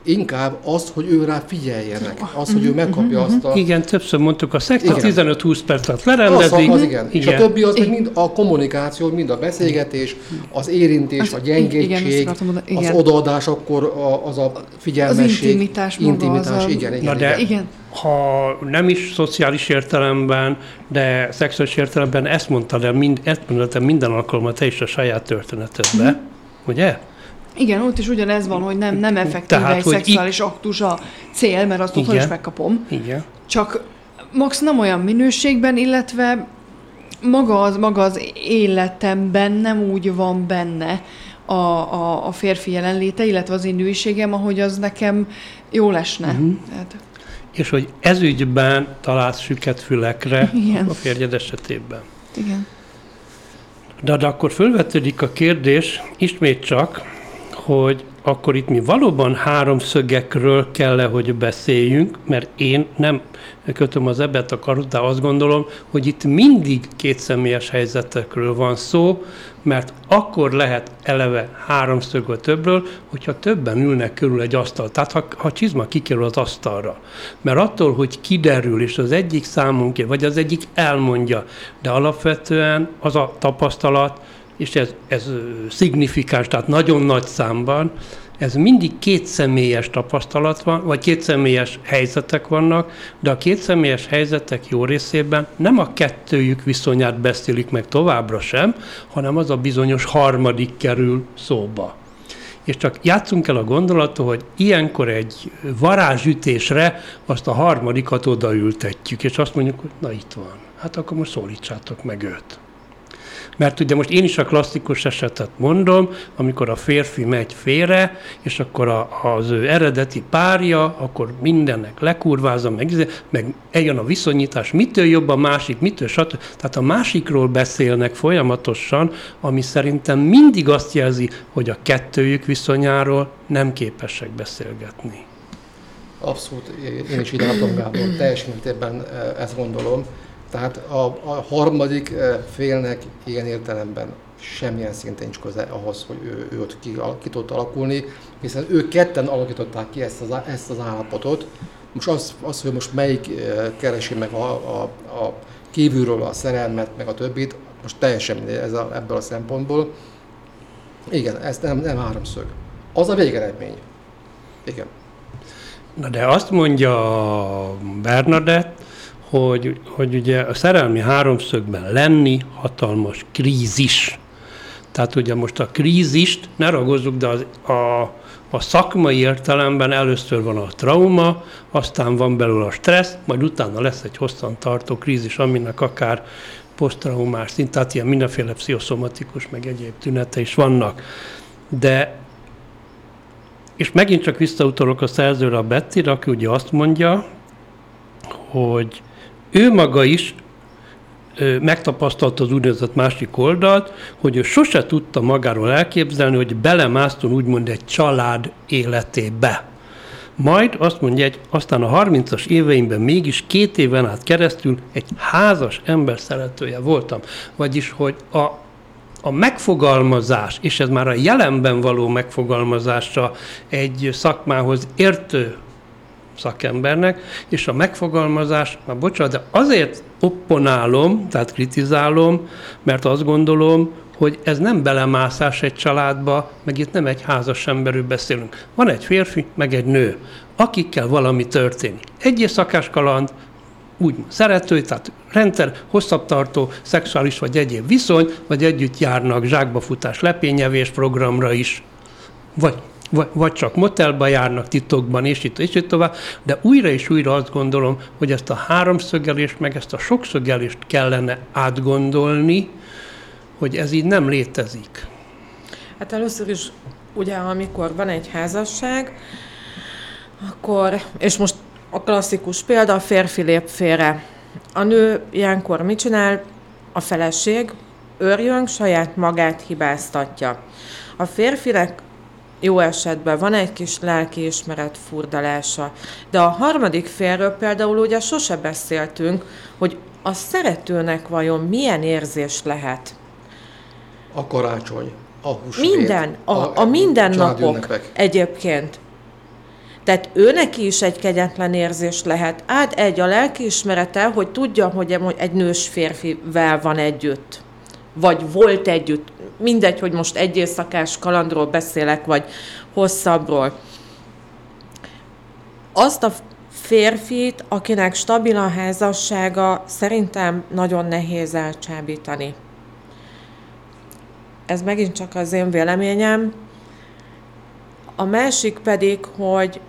S4: inkább az, hogy ő rá figyeljenek, az, hogy ő megkapja azt a...
S2: Igen, többször mondtuk, a a 15-20 perc alatt lerendezik.
S4: Az, az igen. igen. És a többi az meg mind a kommunikáció, mind a beszélgetés, az érintés, az, a gyengétség, igen, az odaadás, akkor az a figyelmesség. Az
S5: intimitás
S4: Intimitás, a... igen, igen,
S2: Na
S4: de
S2: igen. ha nem is szociális értelemben, de szexuális értelemben ezt mondtad el, mind, ezt mondtad minden alkalommal te is a saját történetedbe, mm. ugye?
S5: Igen, ott is ugyanez van, hogy nem, nem effektíve Tehát, egy szexuális i- aktus a cél, mert azt otthon is megkapom.
S2: Igen.
S5: Csak max nem olyan minőségben, illetve maga az, maga az életemben nem úgy van benne a, a, a férfi jelenléte, illetve az én nőiségem, ahogy az nekem jó lesne. Uh-huh. Tehát...
S2: És hogy ezügyben találsz süket fülekre Igen. a férjed esetében.
S5: Igen.
S2: De, de akkor fölvetődik a kérdés, ismét csak, hogy akkor itt mi valóban háromszögekről kell hogy beszéljünk, mert én nem kötöm az ebet a karot, de azt gondolom, hogy itt mindig kétszemélyes helyzetekről van szó, mert akkor lehet eleve háromszög vagy többről, hogyha többen ülnek körül egy asztal. Tehát ha, ha csizma kikerül az asztalra. Mert attól, hogy kiderül, és az egyik számunk, vagy az egyik elmondja, de alapvetően az a tapasztalat, és ez, ez szignifikáns, tehát nagyon nagy számban, ez mindig kétszemélyes tapasztalat van, vagy kétszemélyes helyzetek vannak, de a kétszemélyes helyzetek jó részében nem a kettőjük viszonyát beszélik meg továbbra sem, hanem az a bizonyos harmadik kerül szóba. És csak játszunk el a gondolatot, hogy ilyenkor egy varázsütésre azt a harmadikat odaültetjük, és azt mondjuk, hogy na itt van. Hát akkor most szólítsátok meg őt. Mert ugye most én is a klasszikus esetet mondom, amikor a férfi megy félre, és akkor a, az ő eredeti párja, akkor mindennek lekurvázza, meg, izé, meg eljön a viszonyítás, mitől jobb a másik, mitől stb. Tehát a másikról beszélnek folyamatosan, ami szerintem mindig azt jelzi, hogy a kettőjük viszonyáról nem képesek beszélgetni.
S4: Abszolút, én is így látom, Gábor, teljes mértékben eh, ezt gondolom. Tehát a, a harmadik eh, félnek ilyen értelemben semmilyen szinten nincs köze ahhoz, hogy ő, ő ott ki, ki tudott alakulni, hiszen ők ketten alakították ki ezt az, ezt az állapotot. Most az, az, hogy most melyik eh, keresi meg a, a, a kívülről a szerelmet, meg a többit, most teljesen mindegy ez a, ebből a szempontból. Igen, ez nem, nem háromszög. Az a végeredmény. Igen.
S2: Na de azt mondja Bernadett, hogy, hogy ugye a szerelmi háromszögben lenni hatalmas krízis. Tehát ugye most a krízist ne ragozzuk, de az, a, a szakmai értelemben először van a trauma, aztán van belőle a stressz, majd utána lesz egy hosszan tartó krízis, aminek akár posztraumás szint, tehát ilyen mindenféle pszichoszomatikus, meg egyéb tünete is vannak. De és megint csak visszautalok a szerzőre, a Betty, aki ugye azt mondja, hogy ő maga is megtapasztalta az úgynevezett másik oldalt, hogy ő sose tudta magáról elképzelni, hogy belemászton úgymond egy család életébe. Majd azt mondja, hogy aztán a 30-as éveimben mégis két éven át keresztül egy házas ember szeretője voltam. Vagyis, hogy a, a megfogalmazás, és ez már a jelenben való megfogalmazása egy szakmához értő szakembernek, és a megfogalmazás, már bocsánat, de azért opponálom, tehát kritizálom, mert azt gondolom, hogy ez nem belemászás egy családba, meg itt nem egy házas emberről beszélünk. Van egy férfi, meg egy nő, akikkel valami történik. Egy éjszakás kaland, úgy szerető, tehát rendszer, hosszabb tartó, szexuális vagy egyéb viszony, vagy együtt járnak zsákba futás, lepényevés programra is, vagy vagy, csak motelba járnak titokban, és itt, és itt tovább, de újra és újra azt gondolom, hogy ezt a háromszögelést, meg ezt a sokszögelést kellene átgondolni, hogy ez így nem létezik.
S3: Hát először is, ugye, amikor van egy házasság, akkor, és most a klasszikus példa, a férfi lép félre. A nő ilyenkor mit csinál? A feleség őrjön, saját magát hibáztatja. A férfinek jó esetben van egy kis lelkiismeret furdalása. De a harmadik félről például ugye sose beszéltünk, hogy a szeretőnek vajon milyen érzés lehet.
S4: A karácsony, a húsvét,
S3: Minden, a, a, a mindennapok egyébként. Tehát ő neki is egy kegyetlen érzés lehet. Át egy a lelkiismerete, hogy tudja, hogy egy nős férfivel van együtt. Vagy volt együtt, mindegy, hogy most egy éjszakás kalandról beszélek, vagy hosszabbról. Azt a férfit, akinek stabil a házassága, szerintem nagyon nehéz elcsábítani. Ez megint csak az én véleményem. A másik pedig, hogy,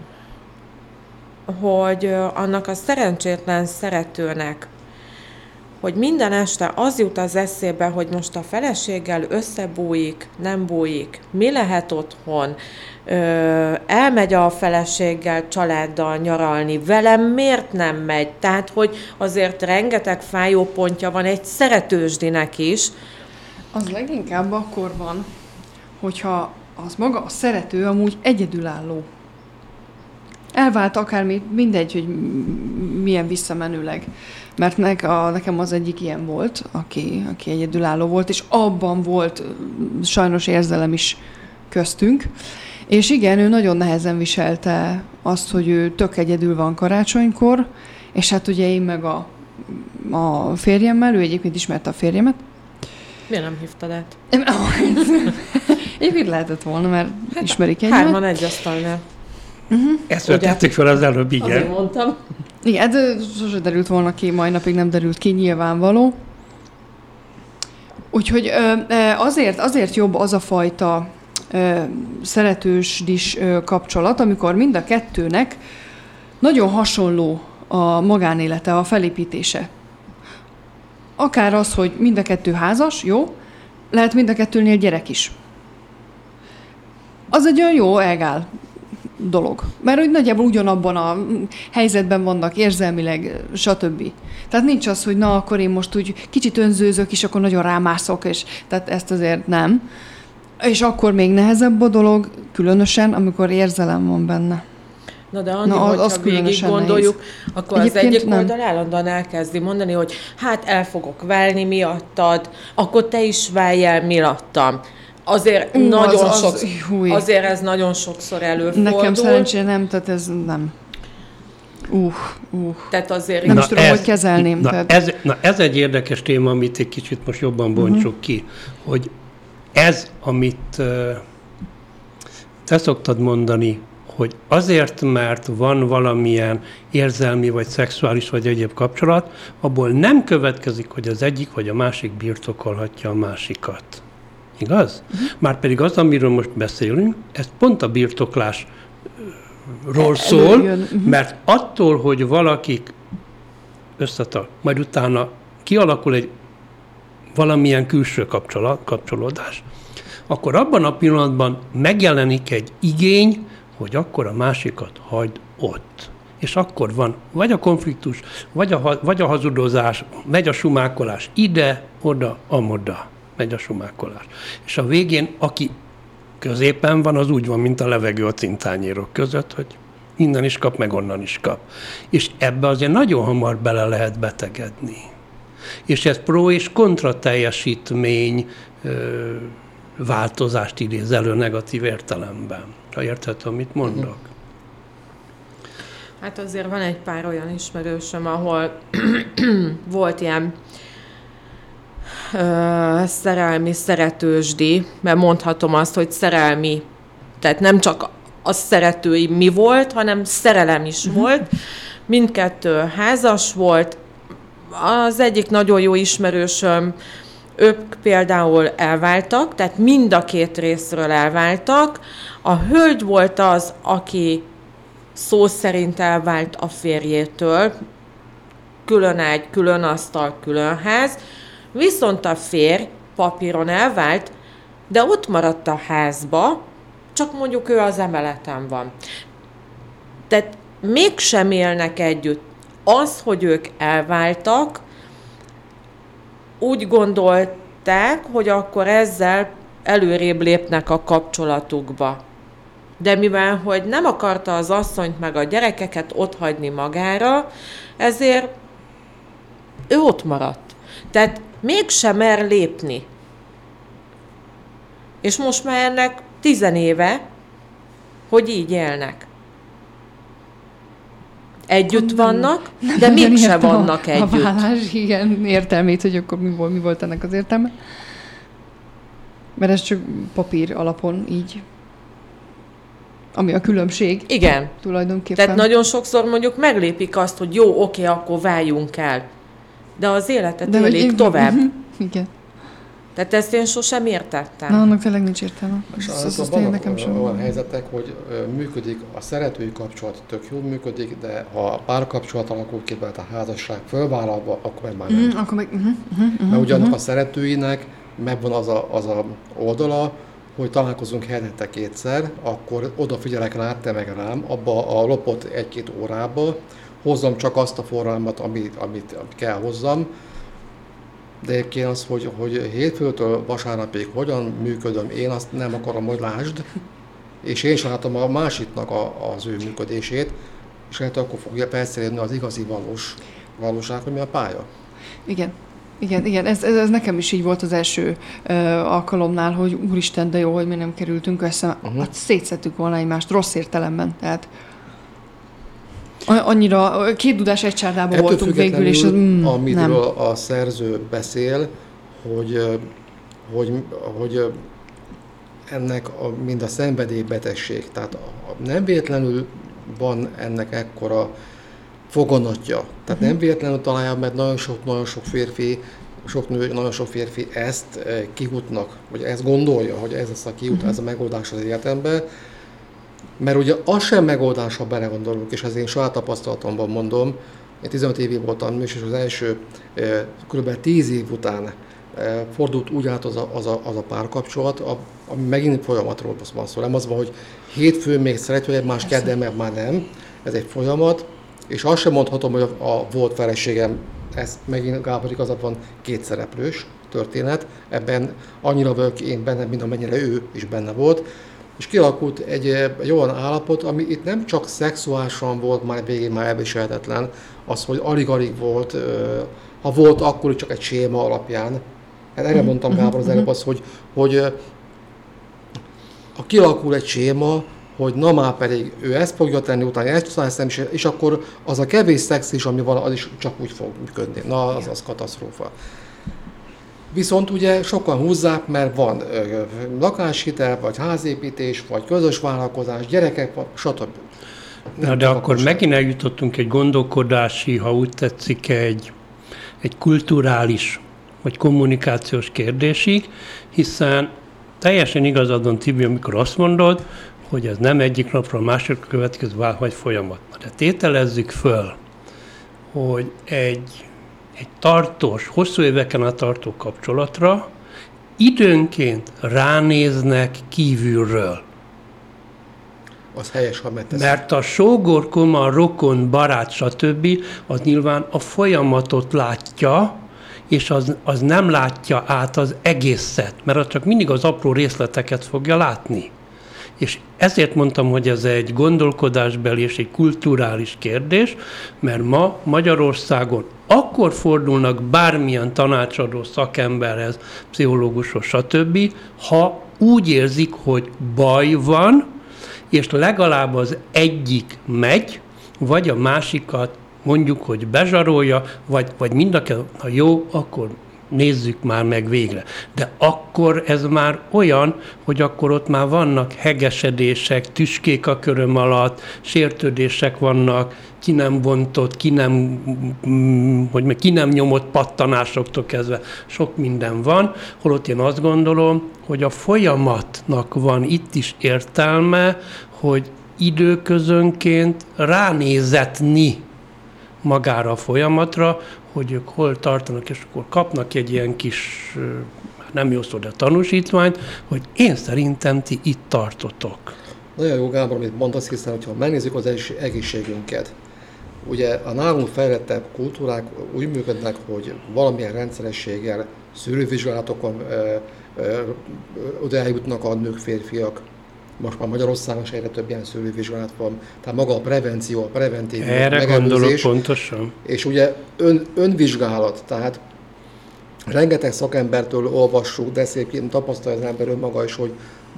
S3: hogy annak a szerencsétlen szeretőnek hogy minden este az jut az eszébe, hogy most a feleséggel összebújik, nem bújik, mi lehet otthon, ö, elmegy a feleséggel, családdal nyaralni, velem miért nem megy? Tehát, hogy azért rengeteg fájó pontja van egy szeretősdinek is.
S5: Az leginkább akkor van, hogyha az maga a szerető amúgy egyedülálló. Elvált akármi, mindegy, hogy milyen visszamenőleg mert nek a, nekem az egyik ilyen volt, aki, aki egyedülálló volt, és abban volt sajnos érzelem is köztünk. És igen, ő nagyon nehezen viselte azt, hogy ő tök egyedül van karácsonykor, és hát ugye én meg a, a férjemmel, ő egyébként ismerte a férjemet.
S3: Miért nem hívtad át? <laughs>
S5: Egyébként lehetett volna, mert hát, ismerik egymást.
S3: Hárman egy asztalnál.
S2: Uh-huh. Ezt vetettük fel az előbb, igen.
S3: Azért mondtam.
S5: Igen, de sose derült volna ki, mai napig nem derült ki, nyilvánvaló. Úgyhogy azért, azért jobb az a fajta szeretős dis kapcsolat, amikor mind a kettőnek nagyon hasonló a magánélete, a felépítése. Akár az, hogy mind a kettő házas, jó, lehet mind a kettőnél gyerek is. Az egy olyan jó elgál dolog. Mert hogy nagyjából ugyanabban a helyzetben vannak érzelmileg, stb. Tehát nincs az, hogy na, akkor én most úgy kicsit önzőzök, és akkor nagyon rámászok, és tehát ezt azért nem. És akkor még nehezebb a dolog, különösen, amikor érzelem van benne.
S3: Na de Anni, Na, az, az végig gondoljuk, nehéz. akkor Egyébként az egyik nem. oldal állandóan elkezdi mondani, hogy hát el fogok válni miattad, akkor te is válj el miattam azért uh, nagyon az, az, sok, azért ez nagyon sokszor előfordul.
S5: Nekem szerencsére nem, tehát ez nem. Uh, uh.
S3: Tehát azért
S5: nem is tudom, ez, hogy kezelném.
S2: Na, tehát... ez, na ez egy érdekes téma, amit egy kicsit most jobban bontsuk uh-huh. ki, hogy ez, amit uh, te szoktad mondani, hogy azért, mert van valamilyen érzelmi, vagy szexuális, vagy egyéb kapcsolat, abból nem következik, hogy az egyik vagy a másik birtokolhatja a másikat. Igaz? Uh-huh. Márpedig az, amiről most beszélünk, ez pont a birtoklásról e, szól, uh-huh. mert attól, hogy valakik összetart, majd utána kialakul egy valamilyen külső kapcsolat, kapcsolódás, akkor abban a pillanatban megjelenik egy igény, hogy akkor a másikat hagyd ott. És akkor van vagy a konfliktus, vagy a, vagy a hazudozás, megy a sumákolás ide, oda, amoda megy a sumákolás. És a végén, aki középen van, az úgy van, mint a levegő a cintányérok között, hogy innen is kap, meg onnan is kap. És ebbe azért nagyon hamar bele lehet betegedni. És ez pro és kontra teljesítmény ö, változást idéz elő negatív értelemben. Ha érthető, amit mondok.
S3: Hát azért van egy pár olyan ismerősöm, ahol <clears throat> volt ilyen szerelmi szeretősdi, mert mondhatom azt, hogy szerelmi, tehát nem csak a szeretői mi volt, hanem szerelem is uh-huh. volt. Mindkettő házas volt. Az egyik nagyon jó ismerősöm, ők például elváltak, tehát mind a két részről elváltak. A hölgy volt az, aki szó szerint elvált a férjétől, külön egy, külön asztal, külön ház, viszont a férj papíron elvált, de ott maradt a házba, csak mondjuk ő az emeleten van. Tehát mégsem élnek együtt. Az, hogy ők elváltak, úgy gondolták, hogy akkor ezzel előrébb lépnek a kapcsolatukba. De mivel, hogy nem akarta az asszonyt meg a gyerekeket ott hagyni magára, ezért ő ott maradt. Tehát mégsem mer lépni. És most már ennek tizenéve, hogy így élnek. Együtt vannak, nem, de mégsem vannak
S5: a,
S3: együtt.
S5: A vállás, igen, értelmét, hogy akkor mi volt, mi volt ennek az értelme. Mert ez csak papír alapon így ami a különbség.
S3: Igen.
S5: Tulajdonképpen.
S3: Tehát nagyon sokszor mondjuk meglépik azt, hogy jó, oké, akkor váljunk el. De az életet De élik hogy, tovább. <laughs>
S5: Igen.
S3: Tehát ezt én sosem értettem.
S5: Na, annak tényleg nincs értelme.
S4: És az, az, nekem sem olyan helyzetek, hogy működik, a szeretői kapcsolat tök jól működik, de ha a párkapcsolat alakul ki, mert a házasság fölvállalva, akkor meg már nem. Mm,
S5: akkor meg, uh-huh, uh-huh,
S4: mert ugyan uh-huh. a szeretőinek megvan az a, az a oldala, hogy találkozunk hetente kétszer, akkor odafigyelek rá, te meg rám, abba a lopott egy-két órába, hozzam csak azt a forralmat, amit, amit, amit kell hozzam, de egyébként az, hogy, hogy hétfőtől vasárnapig hogyan működöm, én azt nem akarom, hogy lásd, és én sem látom a másiknak a, az ő működését, és lehet akkor fogja felszerelni az igazi valós valóság, hogy mi a pálya.
S5: Igen. Igen, igen, ez, ez, ez nekem is így volt az első ö, alkalomnál, hogy úristen, de jó, hogy mi nem kerültünk össze. Uh-huh. Hát szétszettük volna egymást rossz értelemben. Tehát Annyira két dudás egy csárdában Ettől voltunk végül, és
S4: mm, amiről nem. a szerző beszél, hogy, hogy, hogy ennek a, mind a szenvedélybetegség, tehát a, nem véletlenül van ennek ekkora fogonatja. Tehát nem véletlenül találja, mert nagyon sok, nagyon sok férfi, sok nő, nagyon sok férfi ezt kihutnak, vagy ezt gondolja, hogy ez lesz a kiút, uh-huh. ez a megoldás az életemben, mert ugye az sem megoldás, ha belegondolunk, és ez én saját tapasztalatomban mondom, én 15 évig voltam és az első kb. 10 év után fordult úgy át az a, az a, az a párkapcsolat, ami megint folyamatról van szó. Nem az van, hogy hétfőn még szeretjük egymás, kedden meg már nem. Ez egy folyamat, és azt sem mondhatom, hogy a, a volt feleségem, ez megint Gábor igazad két szereplős történet, ebben annyira vagyok én benne, mint amennyire ő is benne volt és kialakult egy, egy olyan állapot, ami itt nem csak szexuálisan volt már végén már elviselhetetlen, az, hogy alig-alig volt, ha volt, akkor csak egy séma alapján. Hát erre mondtam Gábor az előbb az, hogy, hogy a kialakul egy séma, hogy na már pedig ő ezt fogja tenni, utána ezt teszem, és, és akkor az a kevés szex is, ami van, az is csak úgy fog működni. Na, az az katasztrófa. Viszont ugye sokan húzzák, mert van ö, lakáshitel, vagy házépítés, vagy közös vállalkozás, gyerekek, stb.
S2: Na, de akkor most megint eljutottunk egy gondolkodási, ha úgy tetszik, egy, egy kulturális vagy kommunikációs kérdésig, hiszen teljesen igazad van, Tibi, amikor azt mondod, hogy ez nem egyik napra a másik következő vagy folyamat. De tételezzük föl, hogy egy egy tartós, hosszú éveken a tartó kapcsolatra időnként ránéznek kívülről.
S4: az helyes, ha megtesz.
S2: Mert a sógor, koma, rokon, barát, stb. az nyilván a folyamatot látja, és az, az nem látja át az egészet, mert az csak mindig az apró részleteket fogja látni. És ezért mondtam, hogy ez egy gondolkodásbeli és egy kulturális kérdés, mert ma Magyarországon akkor fordulnak bármilyen tanácsadó szakemberhez, pszichológushoz, stb., ha úgy érzik, hogy baj van, és legalább az egyik megy, vagy a másikat mondjuk, hogy bezsarolja, vagy, vagy mind a ha jó, akkor nézzük már meg végre. De akkor ez már olyan, hogy akkor ott már vannak hegesedések, tüskék a köröm alatt, sértődések vannak, ki nem vontott, ki nem, mm, hogy ki nem nyomott pattanásoktól kezdve, sok minden van, holott én azt gondolom, hogy a folyamatnak van itt is értelme, hogy időközönként ránézetni magára a folyamatra, hogy ők hol tartanak, és akkor kapnak egy ilyen kis, nem jó szó, de tanúsítványt, hogy én szerintem ti itt tartotok.
S4: Nagyon jó, Gábor, amit mondasz, hiszen ha megnézzük az egészségünket, ugye a nálunk fejlettebb kultúrák úgy működnek, hogy valamilyen rendszerességgel szűrővizsgálatokon oda eljutnak a nők, férfiak, most már Magyarországon is egyre több ilyen szülővizsgálat van, tehát maga a prevenció, a preventív
S2: Erre gondolok pontosan.
S4: És ugye ön, önvizsgálat, tehát rengeteg szakembertől olvassuk, de szép tapasztalja az ember önmaga is, hogy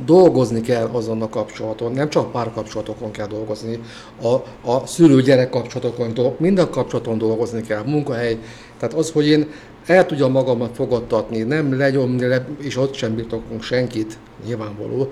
S4: dolgozni kell azon a kapcsolaton, nem csak párkapcsolatokon kell dolgozni, a, a szülő-gyerek kapcsolatokon, minden kapcsolaton dolgozni kell, munkahely. Tehát az, hogy én el tudjam magamat fogadtatni, nem legyomni, le, és ott sem birtokunk senkit, nyilvánvaló,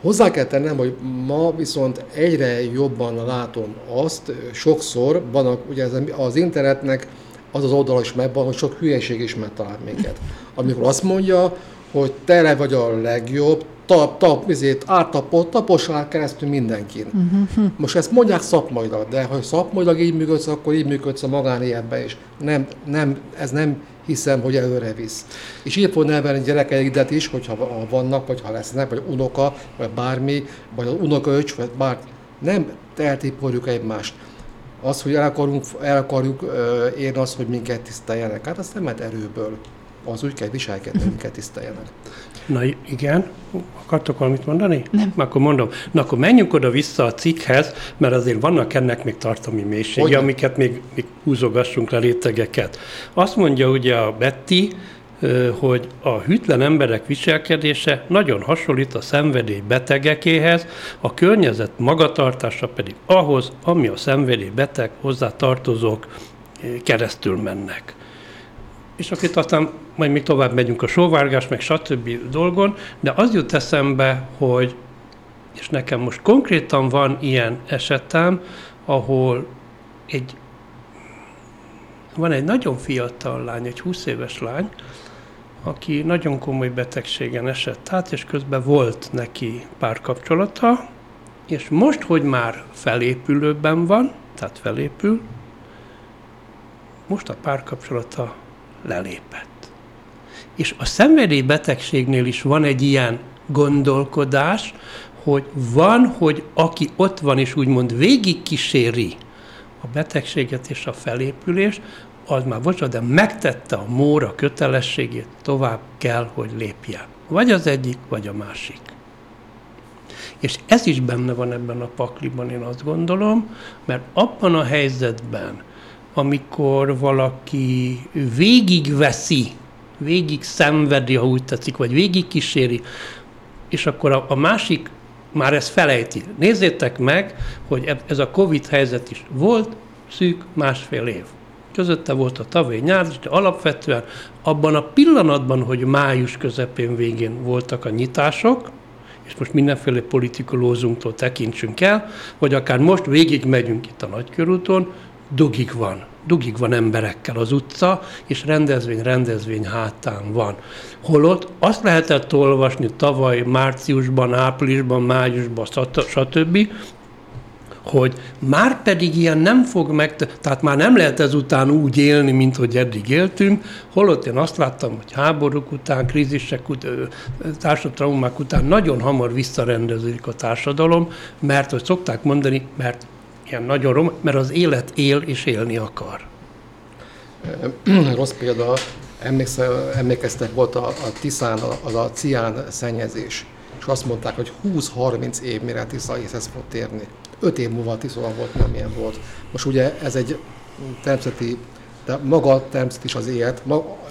S4: Hozzá kell tennem, hogy ma viszont egyre jobban látom azt, sokszor van a, ugye az internetnek az az oldal is megvan, hogy sok hülyeség is megtalál minket. Amikor azt mondja, hogy te vagy a legjobb, tap, tap, vizét, ártapot, taposál keresztül mindenkin. Uh-huh. Most ezt mondják szakmailag, de ha szakmailag így működsz, akkor így működsz a magánéletben is. Nem, nem, ez nem hiszem, hogy előre visz. És így fog nevelni gyerekeidet is, hogyha vannak, vagy ha lesznek, vagy unoka, vagy bármi, vagy az unokaöcs, vagy bár nem eltiporjuk egymást. Az, hogy el, akarunk, el akarjuk érni azt, hogy minket tiszteljenek, hát azt nem lehet erőből. Az úgy kell viselkedni, minket tiszteljenek.
S2: Na igen, akartok valamit mondani?
S5: Nem.
S2: Akkor mondom. Na akkor menjünk oda vissza a cikkhez, mert azért vannak ennek még tartalmi mélysége, Hogyne? amiket még, még húzogassunk le rétegeket. Azt mondja ugye a Betty, hogy a hűtlen emberek viselkedése nagyon hasonlít a szenvedély betegekéhez, a környezet magatartása pedig ahhoz, ami a szenvedély beteg hozzá tartozók keresztül mennek és akkor aztán majd még tovább megyünk a sóvárgás, meg stb. dolgon, de az jut eszembe, hogy, és nekem most konkrétan van ilyen esetem, ahol egy, van egy nagyon fiatal lány, egy 20 éves lány, aki nagyon komoly betegségen esett át, és közben volt neki párkapcsolata, és most, hogy már felépülőben van, tehát felépül, most a párkapcsolata lelépett. És a szenvedélybetegségnél is van egy ilyen gondolkodás, hogy van, hogy aki ott van és úgymond végigkíséri a betegséget és a felépülést, az már bocsánat, de megtette a móra kötelességét, tovább kell, hogy lépjen. Vagy az egyik, vagy a másik. És ez is benne van ebben a pakliban, én azt gondolom, mert abban a helyzetben, amikor valaki végigveszi, végig szenvedi, ha úgy tetszik, vagy végig kíséri, és akkor a, a másik már ezt felejti. Nézzétek meg, hogy ez a Covid helyzet is volt, szűk másfél év. Közötte volt a tavaly nyár, de alapvetően abban a pillanatban, hogy május közepén végén voltak a nyitások, és most mindenféle politikolózunktól tekintsünk el, vagy akár most végig megyünk itt a Nagykörúton, dugig van. Dugig van emberekkel az utca, és rendezvény rendezvény hátán van. Holott azt lehetett olvasni tavaly márciusban, áprilisban, májusban, stb., hogy már pedig ilyen nem fog meg, tehát már nem lehet ezután úgy élni, mint hogy eddig éltünk, holott én azt láttam, hogy háborúk után, krízisek után, társadalomák után nagyon hamar visszarendeződik a társadalom, mert, hogy szokták mondani, mert ilyen nagyon rom, mert az élet él és élni akar. <clears throat>
S4: Rossz példa, emlékeztek, volt a, a Tiszán, az a cián szennyezés, és azt mondták, hogy 20-30 év mire Tisza észhez fog térni. 5 év múlva Tisza volt, nem ilyen volt. Most ugye ez egy természeti de maga a természet is az élet,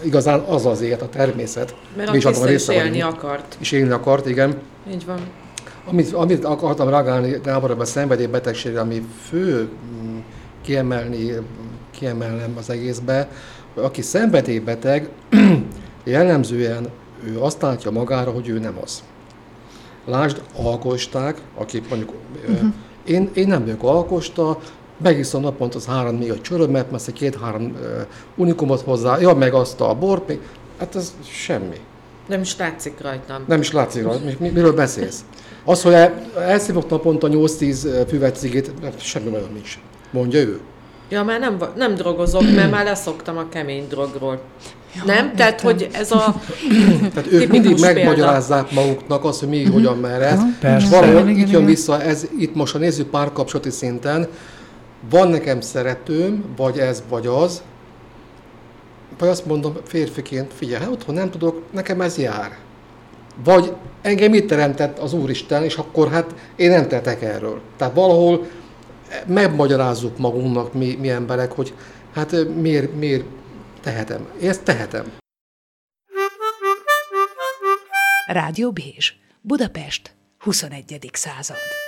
S4: igazán az az élet, a természet.
S3: Mert a Tisza is élni akart.
S4: És élni akart, igen.
S3: Így van.
S4: Amit, amit akartam reagálni Gábor a szenvedélybetegségre, ami fő mm, kiemelni, kiemelnem az egészbe, aki szenvedélybeteg, <clears throat> jellemzően ő azt látja magára, hogy ő nem az. Lásd, alkosták, aki mondjuk, uh-huh. én, én nem vagyok alkosta, megiszom naponta az három négy csörömet, mert két-három uh, unikumot hozzá, ja, meg azt a bort, még, hát ez semmi.
S3: Nem is látszik rajtam.
S4: Nem is látszik rajtam. Mi, miről beszélsz? Az, hogy elszívott naponta 8-10 füvet cigét, semmi olyan nincs. Mondja ő.
S3: Ja, már nem, nem drogozok, mert már leszoktam a kemény drogról. Ja, nem? Értem. Tehát, hogy ez a <clears throat>
S4: Tehát ők mindig megmagyarázzák maguknak azt, hogy mi, uh-huh. hogyan, merre. Persze. Valahol itt jön vissza, ez itt most, ha nézzük párkapcsolati szinten, van nekem szeretőm, vagy ez, vagy az, vagy azt mondom férfiként, figyelj, hát otthon nem tudok, nekem ez jár. Vagy engem itt teremtett az Úristen, és akkor hát én nem tettek erről. Tehát valahol megmagyarázzuk magunknak mi, mi emberek, hogy hát miért, miért tehetem. Én ezt tehetem.
S1: Rádió Bézs, Budapest, 21. század.